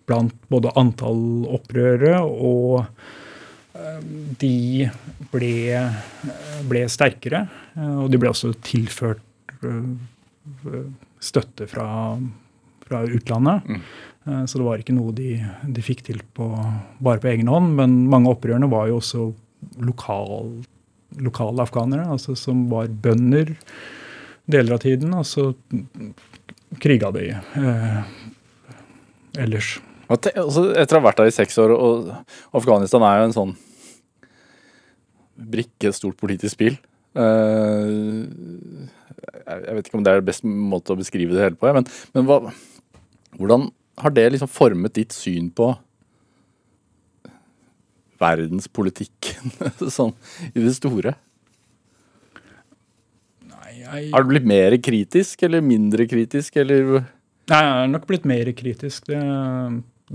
blant både antall opprørere og eh, de ble, ble sterkere. eh, Og de ble også tilført eh, støtte fra, fra utlandet. Eh, Så det var ikke noe de, de fikk til på, bare på egen hånd. Men mange opprørerne var jo også lokal, lokale afghanere, altså som var bønder deler av tiden. Og så kriga de eh, ellers. Altså, etter å ha vært der i seks år, og Afghanistan er jo en sånn brikke et stort politisk spill. Eh, jeg vet ikke om det er det beste måte å beskrive det hele på, men, men hva, hvordan har det liksom formet ditt syn på verdenspolitikken sånn i det store? Jeg, Har du blitt mer kritisk eller mindre kritisk, eller Nei, jeg er nok blitt mer kritisk. Det,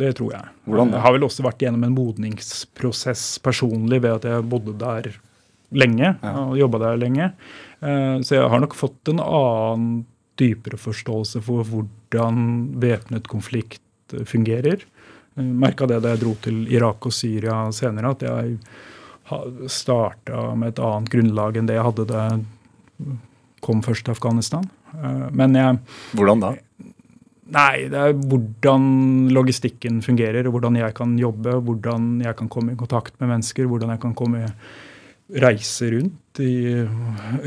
det tror jeg. Hvordan det? Jeg har vel også vært gjennom en modningsprosess personlig ved at jeg bodde der lenge Ja. og jobba der lenge. Eh, Så jeg har nok fått en annen, dypere forståelse for hvordan væpnet konflikt eh, fungerer. Merka det da jeg dro til Irak og Syria senere, at jeg starta med et annet grunnlag enn det jeg hadde da jeg kom først til Afghanistan. Eh, Men jeg hvordan da? Nei, det er hvordan logistikken fungerer, og hvordan jeg kan jobbe, hvordan jeg kan komme i kontakt med mennesker, hvordan jeg kan komme reise rundt i,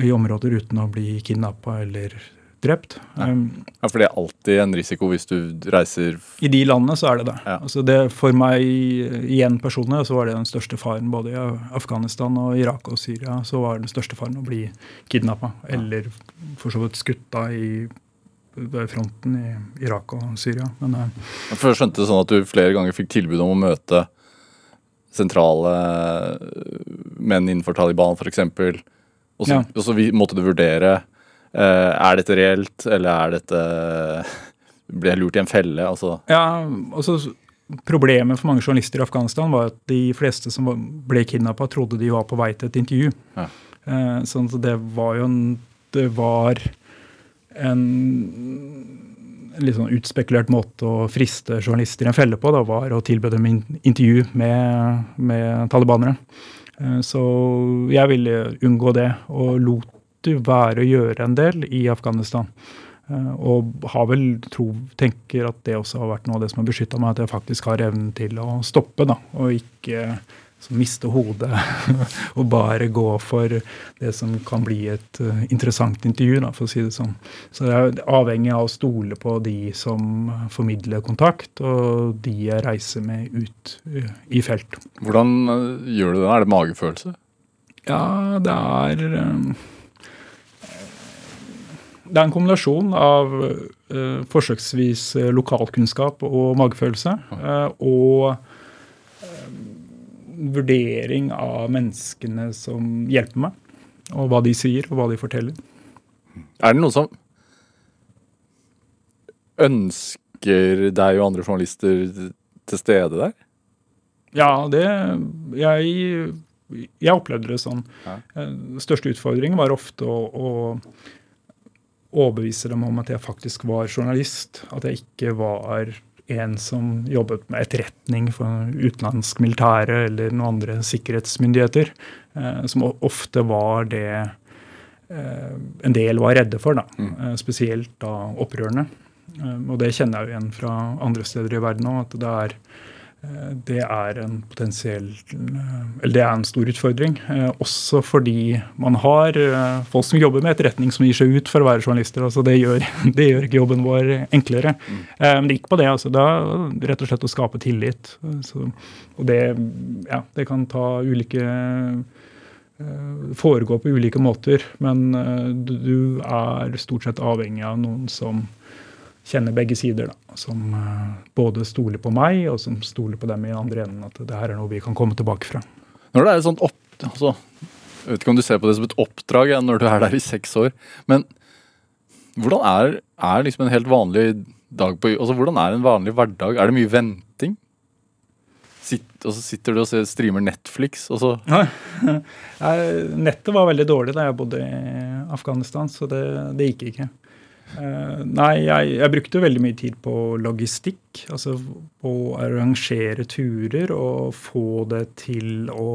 i områder uten å bli kidnappa eller drept. Um, Ja, for det er alltid en risiko hvis du reiser I de landene så er det det. Ja. Altså det for meg igjen personlig så var det den største faren både i Afghanistan og Irak og Syria. Så var den største faren å bli kidnappa eller for så vidt skutt i fronten i Irak og Syria. Men uh, For jeg skjønte det sånn at du flere ganger fikk tilbud om å møte sentrale menn innenfor Taliban, f.eks. Og så Ja. måtte du vurdere Eh, er dette reelt, eller er dette Ble jeg lurt i en felle? Altså, Ja, altså Problemet for mange journalister i Afghanistan var at de fleste som ble kidnappa, trodde de var på vei til et intervju. Ja. Eh, sånn at det var jo en Det var en litt sånn utspekulert måte å friste journalister i en felle på, da, var å tilby dem intervju med, med talibanere. Eh, Så jeg ville unngå det, og lot det være å gjøre en del i Afghanistan. Eh, Og har vel tro, tenker at det også har vært noe av det som har beskytta meg, at jeg faktisk har evnen til å stoppe, da, og ikke så miste hodet og bare gå for det som kan bli et eh, interessant intervju, da, for å si det sånn. Så jeg er avhengig av å stole på de som formidler kontakt, og de jeg reiser med ut eh, i felt. hvordan eh, gjør du det? Er det magefølelse? Ja, det er eh, Det er en kombinasjon av uh, forsøksvis eh, lokalkunnskap og magefølelse. Uh, og uh, vurdering av menneskene som hjelper meg. Og hva de sier, og hva de forteller. Er det noen som ønsker deg og andre journalister til stede der? Ja, det Jeg, jeg opplevde det sånn. Ja. Største utfordringen var ofte å, å overbevise dem om at jeg faktisk var journalist. At jeg ikke var en som jobbet med etterretning for utenlandsk militære eller noen andre sikkerhetsmyndigheter. Eh, som ofte var det eh, en del var redde for, da. Eh, spesielt da opprørerne. Og det kjenner jeg jo igjen fra andre steder i verden òg, at det er Det er en potensiell eh, Eller det er en stor utfordring. eh, Også fordi man har eh, folk som jobber med etterretning som gir seg ut for å være journalister. altså Det gjør, det gjør ikke jobben vår enklere. Mm. Men det gikk på det. altså Da rett og slett å skape tillit. Eh, Så, og det, ja, det kan ta ulike eh, Foregå på ulike måter. Men eh, du, du er stort sett avhengig av noen som kjenner begge sider. da, Som eh, både stoler på meg, og som stoler på dem i andre enden. At det her er noe vi kan komme tilbake fra. Når det er et sånt opp... Altså, jeg vet ikke om du ser på det som et oppdrag ja, når du er der i seks år, men hvordan er, er liksom en helt vanlig dag på Altså, hvordan er en vanlig hverdag? Er det mye venting? Sitt, og så sitter du og ser, streamer Netflix, og så Nei, Nettet var veldig dårlig da jeg bodde i Afghanistan, så det, det gikk ikke. Eh, nei, jeg, jeg brukte veldig mye tid på logistikk. Altså på å arrangere turer og få det til å,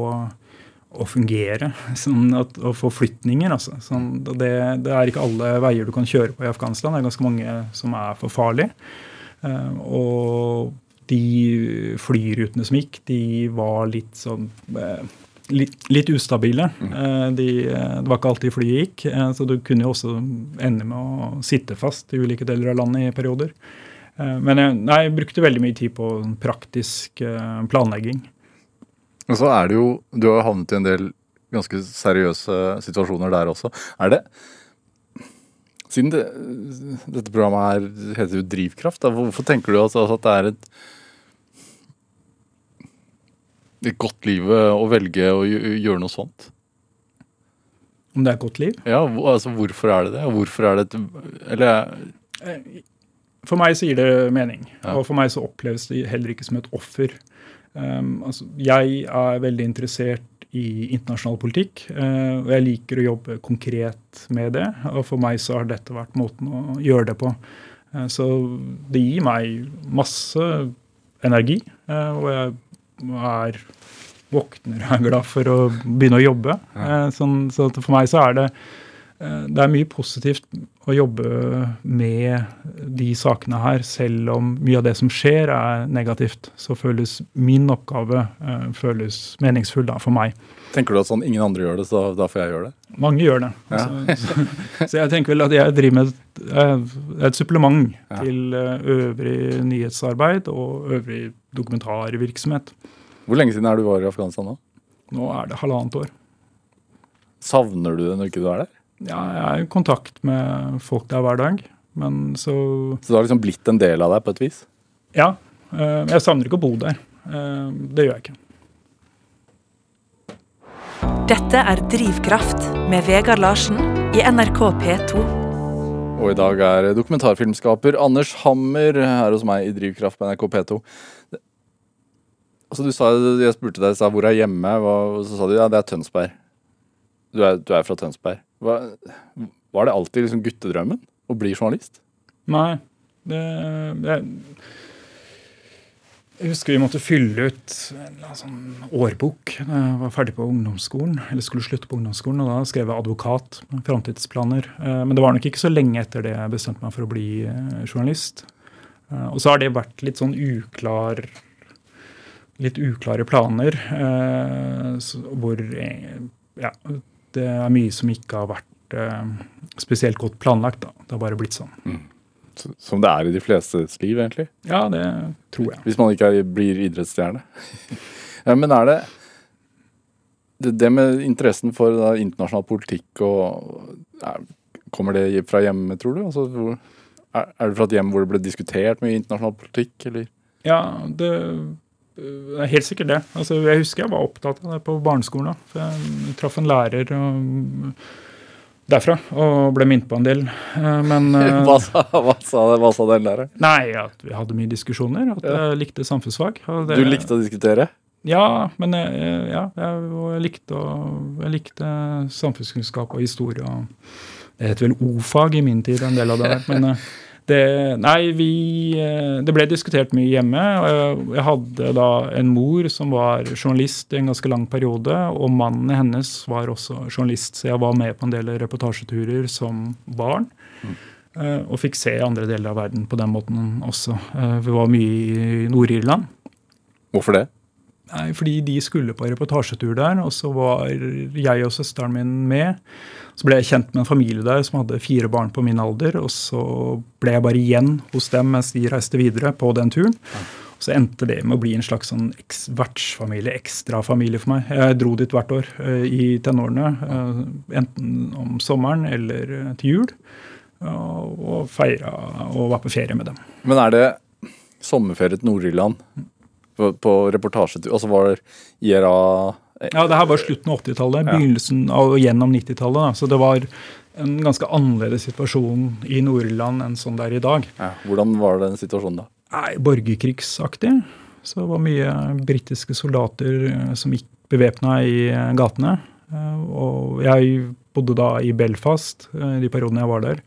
å fungere. Sånn at, og forflytninger, altså. Sånn, det, det er ikke alle veier du kan kjøre på i Afghanistan. Det er ganske mange som er for farlige. Eh, og de flyrutene som gikk, de var litt sånn eh, litt, litt ustabile. Eh, De, eh, det var ikke alltid flyet gikk, eh, så du kunne jo også ende med å sitte fast i ulike deler av landet i perioder. Men jeg, nei, jeg brukte veldig mye tid på praktisk eh, planlegging. Og så er det jo Du har jo havnet i en del ganske seriøse situasjoner der også. Er det Siden det, dette programmet her heter jo Drivkraft, da, hvorfor tenker du altså at det er et et godt liv å velge å gjøre noe sånt? Om det er et godt liv? Ja, altså Hvorfor er det det? Hvorfor er det et Eller For meg så gir det mening. Ja. Og for meg så oppleves det heller ikke som et offer. Um, altså, jeg er veldig interessert i internasjonal politikk, uh, og jeg liker å jobbe konkret med det. Og for meg så har dette vært måten å gjøre det på. Uh, så det gir meg masse energi, uh, og jeg er våkner og er glad for å begynne å jobbe. Ja. sånn, så for meg så er det eh, det er mye positivt å jobbe med de sakene her, selv om mye av det som skjer er negativt. Så føles min oppgave eh, føles meningsfull da, for meg. tenker du at sånn ingen andre gjør det, så da får jeg gjøre det? Mange gjør det. Ja. Så, så, jeg tenker vel at jeg driver med et, eh, et supplement Ja. til eh, øvrig nyhetsarbeid og øvrig dokumentarvirksomhet. Hvor lenge siden er du var i Afghanistan nå? Nå er det halvannet år. Savner du det når ikke du er der? Ja, jeg er i kontakt med folk der hver dag. Men så Så det har liksom blitt en del av deg på et vis? Ja. eh, Jeg savner ikke å bo der. Eh, Det gjør jeg ikke. Dette er Drivkraft med Vegard Larsen i NRK P2. Og i dag er dokumentarfilmskaper Anders Hammer her hos meg i Drivkraft på NRK P2. Altså du sa, Jeg spurte deg sa, hvor er hjemme, og så sa du ja, det er Tønsberg. Du er, du er fra Tønsberg. Hva, var det alltid liksom guttedrømmen å bli journalist? Nei. Det, jeg, jeg husker vi måtte fylle ut en sånn årbok da jeg var ferdig på ungdomsskolen. Eller skulle slutte på ungdomsskolen, og da skrev jeg advokat. med Framtidsplaner. Eh, Men det var nok ikke så lenge etter det jeg bestemte meg for å bli eh, journalist. Eh, Og så har det vært litt sånn uklar Litt uklare planer. Hvor ja, det er mye som ikke har vært eh, spesielt godt planlagt. da. Det har bare blitt sånn. Mm. Som det er i de flestes liv, egentlig. Ja, det tror jeg. Hvis man ikke er, blir idrettsstjerne. ja, men er det, det med interessen for da, internasjonal politikk og er, Kommer det fra hjemme, tror du? Altså, er, er det fra et hjem hvor det ble diskutert mye internasjonal politikk, eller? Ja, det det er helt sikkert det. Altså, jeg husker jeg var opptatt av det på barneskolen. da. For jeg traff en lærer og, derfra og ble minnet på en del. Eh, Men eh, Hva sa, hva sa, hva sa den læreren? Nei, at vi hadde mye diskusjoner. At Ja. jeg likte samfunnsfag. det- Du likte å diskutere? Ja, men jeg, ja, jeg, jeg, likte, jeg likte samfunnskunnskap og historie. og Det het vel O-fag i min tid, en del av det der. Men eh, det, nei, vi, eh, det ble diskutert mye hjemme. og Jeg, hadde da en mor som var journalist i en ganske lang periode, og mannen hennes var også journalist, så jeg var med på en del reportasjeturer som barn. Mm. Og fikk se andre deler av verden på den måten også. Eh, Vi var mye i Nord-Irland. Hvorfor det? Nei, fordi de skulle på reportasjetur der, og så var jeg og søsteren min med. Så ble jeg kjent med en familie der som hadde fire barn på min alder, og så ble jeg bare igjen hos dem mens de reiste videre på den turen. Og så endte det med å bli en slags sånn vertsfamilie, ekstrafamilie for meg. Jeg dro dit hvert år eh, i tenårene, eh, enten om sommeren eller eh, til jul, og, og feira og var på ferie med dem. Men er det sommerferie til Nord-Irland på, på reportasjetur? så var det IRA Ja, det her var slutten av 80-tallet, begynnelsen av og gjennom 90-tallet. Så det var en ganske annerledes situasjon i Nord-Irland enn sånn det er i dag. ja, Hvordan var den situasjonen da? Nei, Borgerkrigsaktig. Så det var mye britiske soldater eh, som gikk bevæpna i eh, gatene. Eh, Og jeg bodde da i Belfast eh, de periodene jeg var der.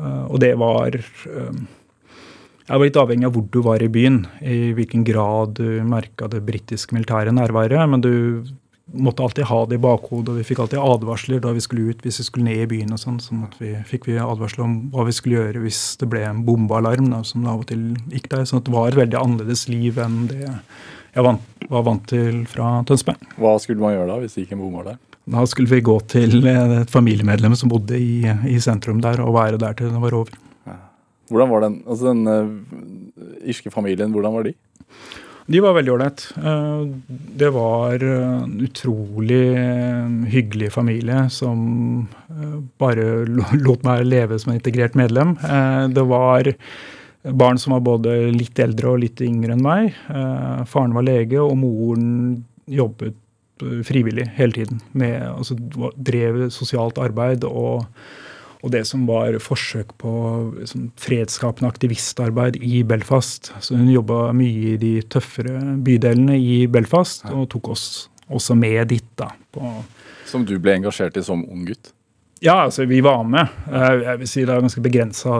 Eh, Og det var Jeg var litt avhengig av hvor du var i byen, i hvilken grad du merka det britiske militære nærværet. Men du måtte alltid ha det i bakhodet, og vi fikk alltid advarsler da vi skulle ut. Hvis vi skulle ned i byen og sånn, så måtte vi, fikk vi advarsler om hva vi skulle gjøre hvis det ble en bombealarm, da, som av og til gikk der. Så det var et veldig annerledes liv enn det jeg vant, var vant til fra Tønsberg. Hva skulle man gjøre da hvis det gikk en bombealarm? der? Da skulle vi gå til et familiemedlem som bodde i, i sentrum der, og være der til det var over. Hvordan var den, altså den uh, irske familien, hvordan var de? De var veldig ålreit. Eh, Det var eh, en utrolig eh, hyggelig familie som eh, bare lo- lot meg leve som en integrert medlem. Eh, Det var barn som var både litt eldre og litt yngre enn meg. Eh, Faren var lege, og moren jobbet eh, frivillig hele tiden. Med, altså, drev sosialt arbeid og og det som var forsøk på sånn, fredsskapende aktivistarbeid i Belfast. Så hun jobba mye i de tøffere bydelene i Belfast, og tok oss også med dit. da. Som du ble engasjert i som ung gutt? ja, altså vi var med. Eh, Jeg vil si Det er en ganske begrensa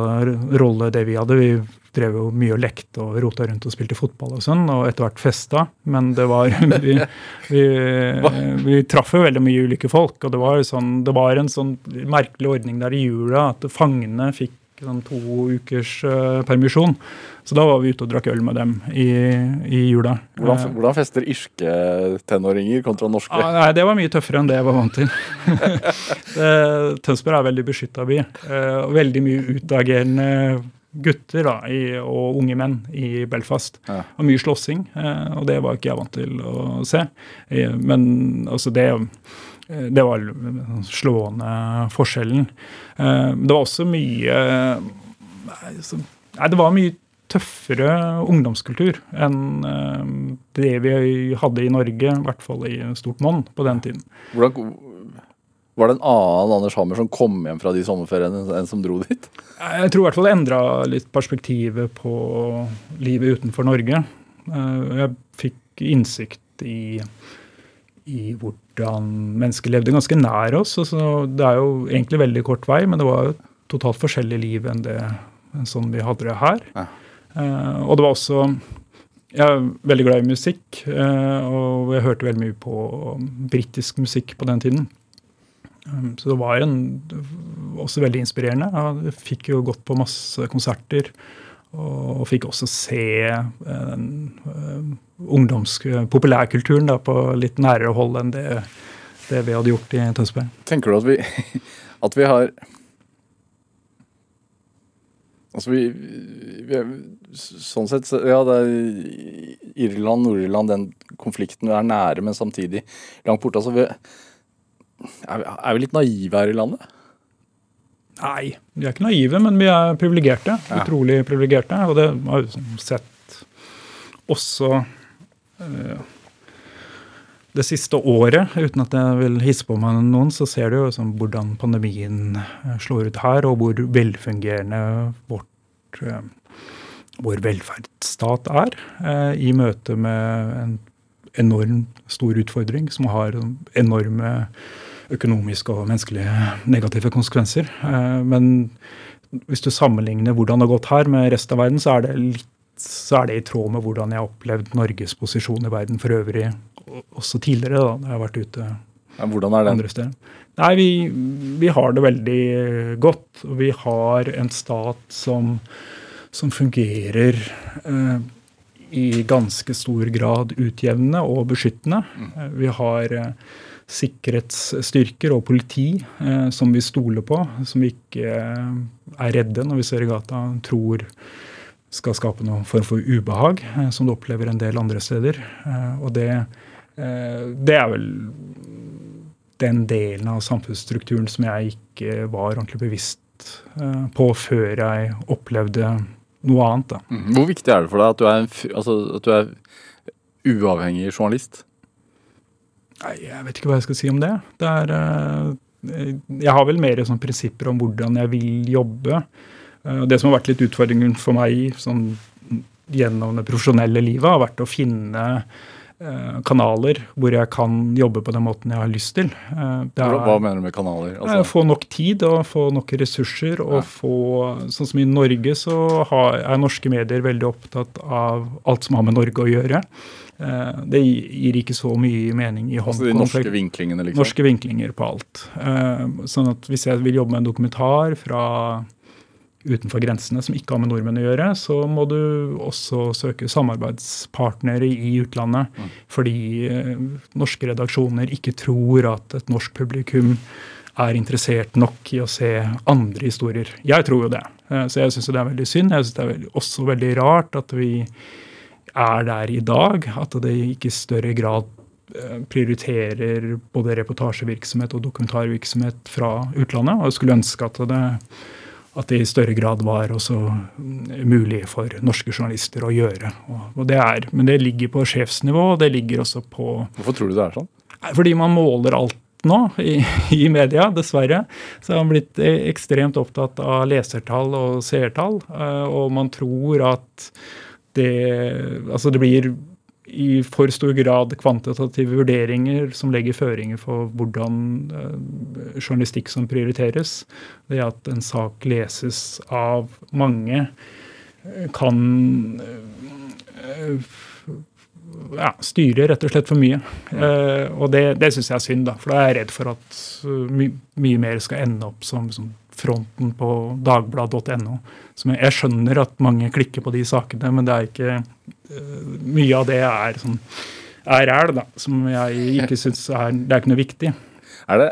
rolle det vi hadde. Vi drev jo mye og lekte og rota rundt og spilte fotball og sånn, og etter hvert festa. Men det var Vi, vi, vi traff jo veldig mye ulike folk, og det var, sånn, det var en sånn merkelig ordning der i jula at fangene fikk sånn to ukers uh, permisjon. Så da var vi ute og drakk øl med dem i, i jula. Hvordan, Eh, hvordan fester irske tenåringer kontra norske? Ah, nei, Det var mye tøffere enn det jeg var vant til. Tønsberg er veldig beskytta by. Uh, veldig mye utagerende gutter da, i, og unge menn i Belfast. Ja. Og mye slåssing, eh, og det var ikke jeg vant til å se. Eh, Men altså det eh, det var slående forskjellen. Det var også mye Nei, det var mye tøffere ungdomskultur enn det vi hadde i Norge, i hvert fall i stort monn på den tiden. Hvordan, Var det en annen Anders Hammer som kom hjem fra de sommerferiene enn som dro dit? Jeg tror i hvert fall det endra litt perspektivet på livet utenfor Norge. Eh, Jeg fikk innsikt i, i hvordan mennesker levde ganske nær oss. Altså, det er jo egentlig veldig kort vei, men det var et totalt forskjellig liv enn det enn sånn vi hadde det her. Ja. Eh, og det var også Jeg er veldig glad i musikk, eh, og jeg hørte veldig mye på britisk musikk på den tiden. Um, Så det var en, også veldig inspirerende. Jeg fikk jo gått på masse konserter. Og fikk også se eh, den ungdomspopulærkulturen populærkulturen da, på litt nærere hold enn det, det vi hadde gjort i Tønsberg. Tenker du at vi, at vi har Altså, vi, vi er, Sånn sett Ja, det er Irland, Nord-Irland, den konflikten vi er nære, men samtidig langt borte. Altså, vi, er, vi, er vi litt naive her i landet? Nei, vi er ikke naive, men vi er privilegerte. Ja. Utrolig privilegerte. Og det har vi liksom sett også eh, det siste året, uten at jeg vil hisse på meg noen, så ser du jo sånn, hvordan pandemien eh, slår ut her, og hvor velfungerende vårt, eh, vår velferdsstat er eh, i møte med en enorm stor utfordring som har enorme økonomiske og menneskelige negative konsekvenser. Eh, Men hvis du sammenligner hvordan det har gått her med resten av verden, så er det litt så er det i tråd med hvordan jeg har opplevd Norges posisjon i verden for øvrig, også tidligere, da når jeg har vært ute Ja, hvordan er det? andre steder. Nei, vi, vi har det veldig godt. Og vi har en stat som, som fungerer eh, i ganske stor grad utjevnende og beskyttende. Eh, Vi har eh, sikkerhetsstyrker og politi eh, som vi stoler på, som vi ikke eh, er redde når vi ser i gata, tror skal skape noen form for ubehag, eh, som du opplever en del andre steder. Eh, og det, eh, det er vel den delen av samfunnsstrukturen som jeg ikke var ordentlig bevisst eh, på før jeg opplevde noe annet. Da. Mhm. Hvor viktig er det for deg at du er, altså, at du er uavhengig journalist? Nei, jeg vet ikke hva jeg skal si om det. det er, eh, jeg har vel mer sånn prinsipper om hvordan jeg vil jobbe. Eh, det som har vært litt utfordringen for meg sånn, gjennom det profesjonelle livet, har vært å finne eh, kanaler hvor jeg kan jobbe på den måten jeg har lyst til. Er- hva mener du med kanaler? Altså, Få nok tid og få nok ressurser. og Ja. få, Sånn som i Norge så har, er norske medier veldig opptatt av alt som har med Norge å gjøre. Eh, det gir ikke så mye mening i altså de norske vinklingene, liksom? norske vinklinger på alt. Eh, sånn at hvis jeg vil jobbe med en dokumentar fra utenfor grensene som ikke har med nordmenn å gjøre, så må du også søke samarbeidspartnere i utlandet. Fordi eh, norske redaksjoner ikke tror at et norsk publikum er interessert nok i å se andre historier. Jeg tror jo det. Så jeg syns det er veldig synd. Jeg syns det er også veldig rart at vi er der i dag. At det ikke i større grad eh, prioriterer både reportasjevirksomhet og dokumentarvirksomhet fra utlandet. Og jeg skulle ønske at det, at det i større grad var også mm, mulig for norske journalister å gjøre. Og, det er, men det ligger på sjefsnivå, og det ligger også på Hvorfor tror du det er sånn? Fordi man måler alt nå i, i media, dessverre. Så har man blitt eh, ekstremt opptatt av lesertall og seertall. eh, Og man tror at det Altså det blir i for stor grad kvantitative vurderinger som legger føringer for hvordan eh, journalistikk som prioriteres. Det at en sak leses av mange, eh, kan eh, ja, styre rett og slett for mye. Og det, det syns jeg er synd, da, for da er jeg redd for at my, mye mer skal ende opp som, som fronten på dagblad.no. Jeg skjønner at mange klikker på de sakene, men det er ikke eh, Mye av det er sånn er ræl, da, som jeg ikke syns er Det er ikke noe viktig. Er det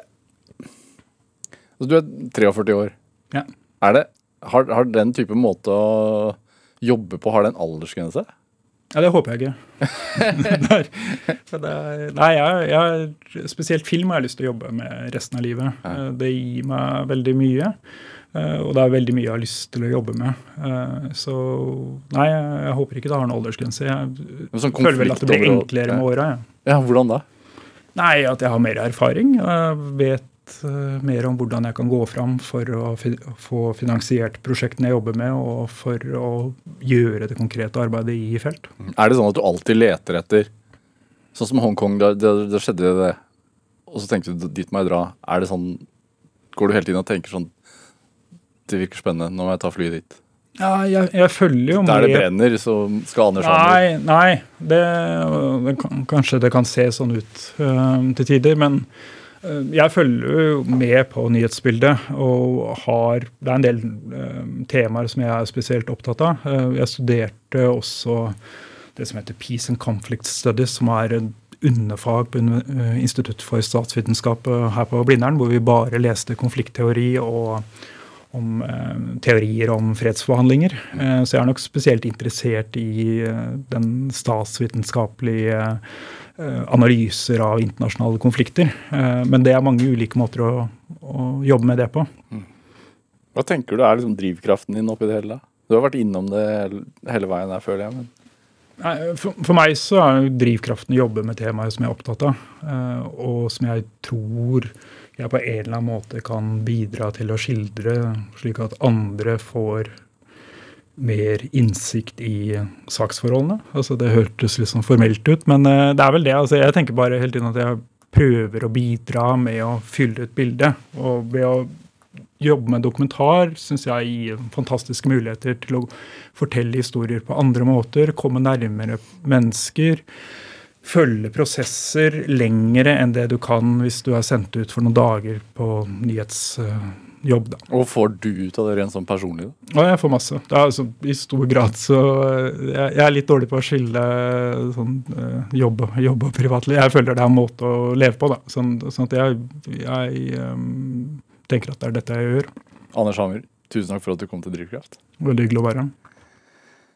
altså, Du er 43 år. Ja. Er det, har, har den type måte å jobbe på, har det en aldersgrense? Ja, det håper jeg ikke. der, er, for det er, nei, jeg, jeg, spesielt film har jeg lyst til å jobbe med resten av livet. Ja. Det gir meg veldig mye. eh, Og det er veldig mye jeg har lyst til å jobbe med. Eh, Så nei, jeg, håper ikke det har noen aldersgrense. Jeg sånn føler vel at det blir enklere med åra. Ja. Ja, hvordan da? Nei, at jeg har mer erfaring. Jeg vet eh, mer om hvordan jeg kan gå fram for å få finansiert prosjektene jeg jobber med, og for å gjøre det konkrete arbeidet i felt. Er det sånn at du alltid leter etter Sånn som Hongkong, da, da, skjedde det, og så tenkte du dit må jeg dra. Er det sånn Går du hele tiden og tenker sånn Det virker spennende, nå må jeg ta flyet dit. Ja, jeg, jeg følger jo Der det med brenner, så skal Anders Nei, nei. Det, det kanskje det kan se sånn ut øh, til tider, men jeg følger jo med på nyhetsbildet og har Det er en del øh, temaer som jeg er spesielt opptatt av. Øh, jeg studerte også det som heter Peace and Conflict Studies, som er en underfag på Institutt for statsvitenskap her på Blindern, hvor vi bare leste konfliktteori og om eh, teorier om fredsforhandlinger. Eh, så jeg er nok spesielt interessert i eh, den statsvitenskapelige eh, analyser av internasjonale konflikter. Eh, men det er mange ulike måter å, å jobbe med det på. Hva tenker du er liksom drivkraften din oppi det hele? Du har vært innom det hele, veien der, føler jeg. Men For, for meg så er drivkraften å jobbe med temaet som jeg er opptatt av, eh, og som jeg tror jeg på en eller annen måte kan bidra til å skildre, slik at andre får mer innsikt i saksforholdene. Altså Det hørtes litt sånn formelt ut, men eh, det er vel det. altså Jeg tenker bare hele tiden at jeg prøver å bidra med å fylle ut bildet. Og ved å jobbe med dokumentar syns jeg gir fantastiske muligheter til å fortelle historier på andre måter, komme nærmere mennesker. Følge prosesser lengre enn det du kan hvis du er sendt ut for noen dager på nyhetsjobb. da. Og får du ut av det rent sånn personlig? da? Ja, jeg får masse. Det er altså, I stor grad så Jeg, jeg er litt dårlig på å skille sånn, eh, jobb, og- jobb og privatliv. Jeg føler det er en måte å leve på. da. Sånn, sånn at jeg, jeg ehm, tenker at det er dette jeg gjør. Anders Hammer, tusen takk for at du kom til Drivkraft. Veldig hyggelig å være her.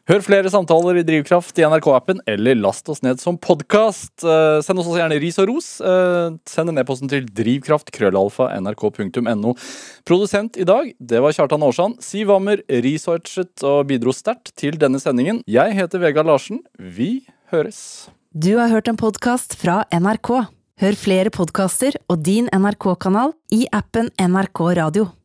Hør flere samtaler i Drivkraft i NRK-appen, eller last oss ned som podkast. send oss også gjerne ris og ros. Eh, send en e-posten til drivkraft.krøllalfa.nrk.no. Produsent i dag, det var Kjartan Aarsand. Siv Hammer researchet og bidro sterkt til denne sendingen. Jeg heter Vegard Larsen. Vi høres. Du har hørt en podkast fra NRK. Hør flere podkaster og din NRK-kanal i appen NRK Radio.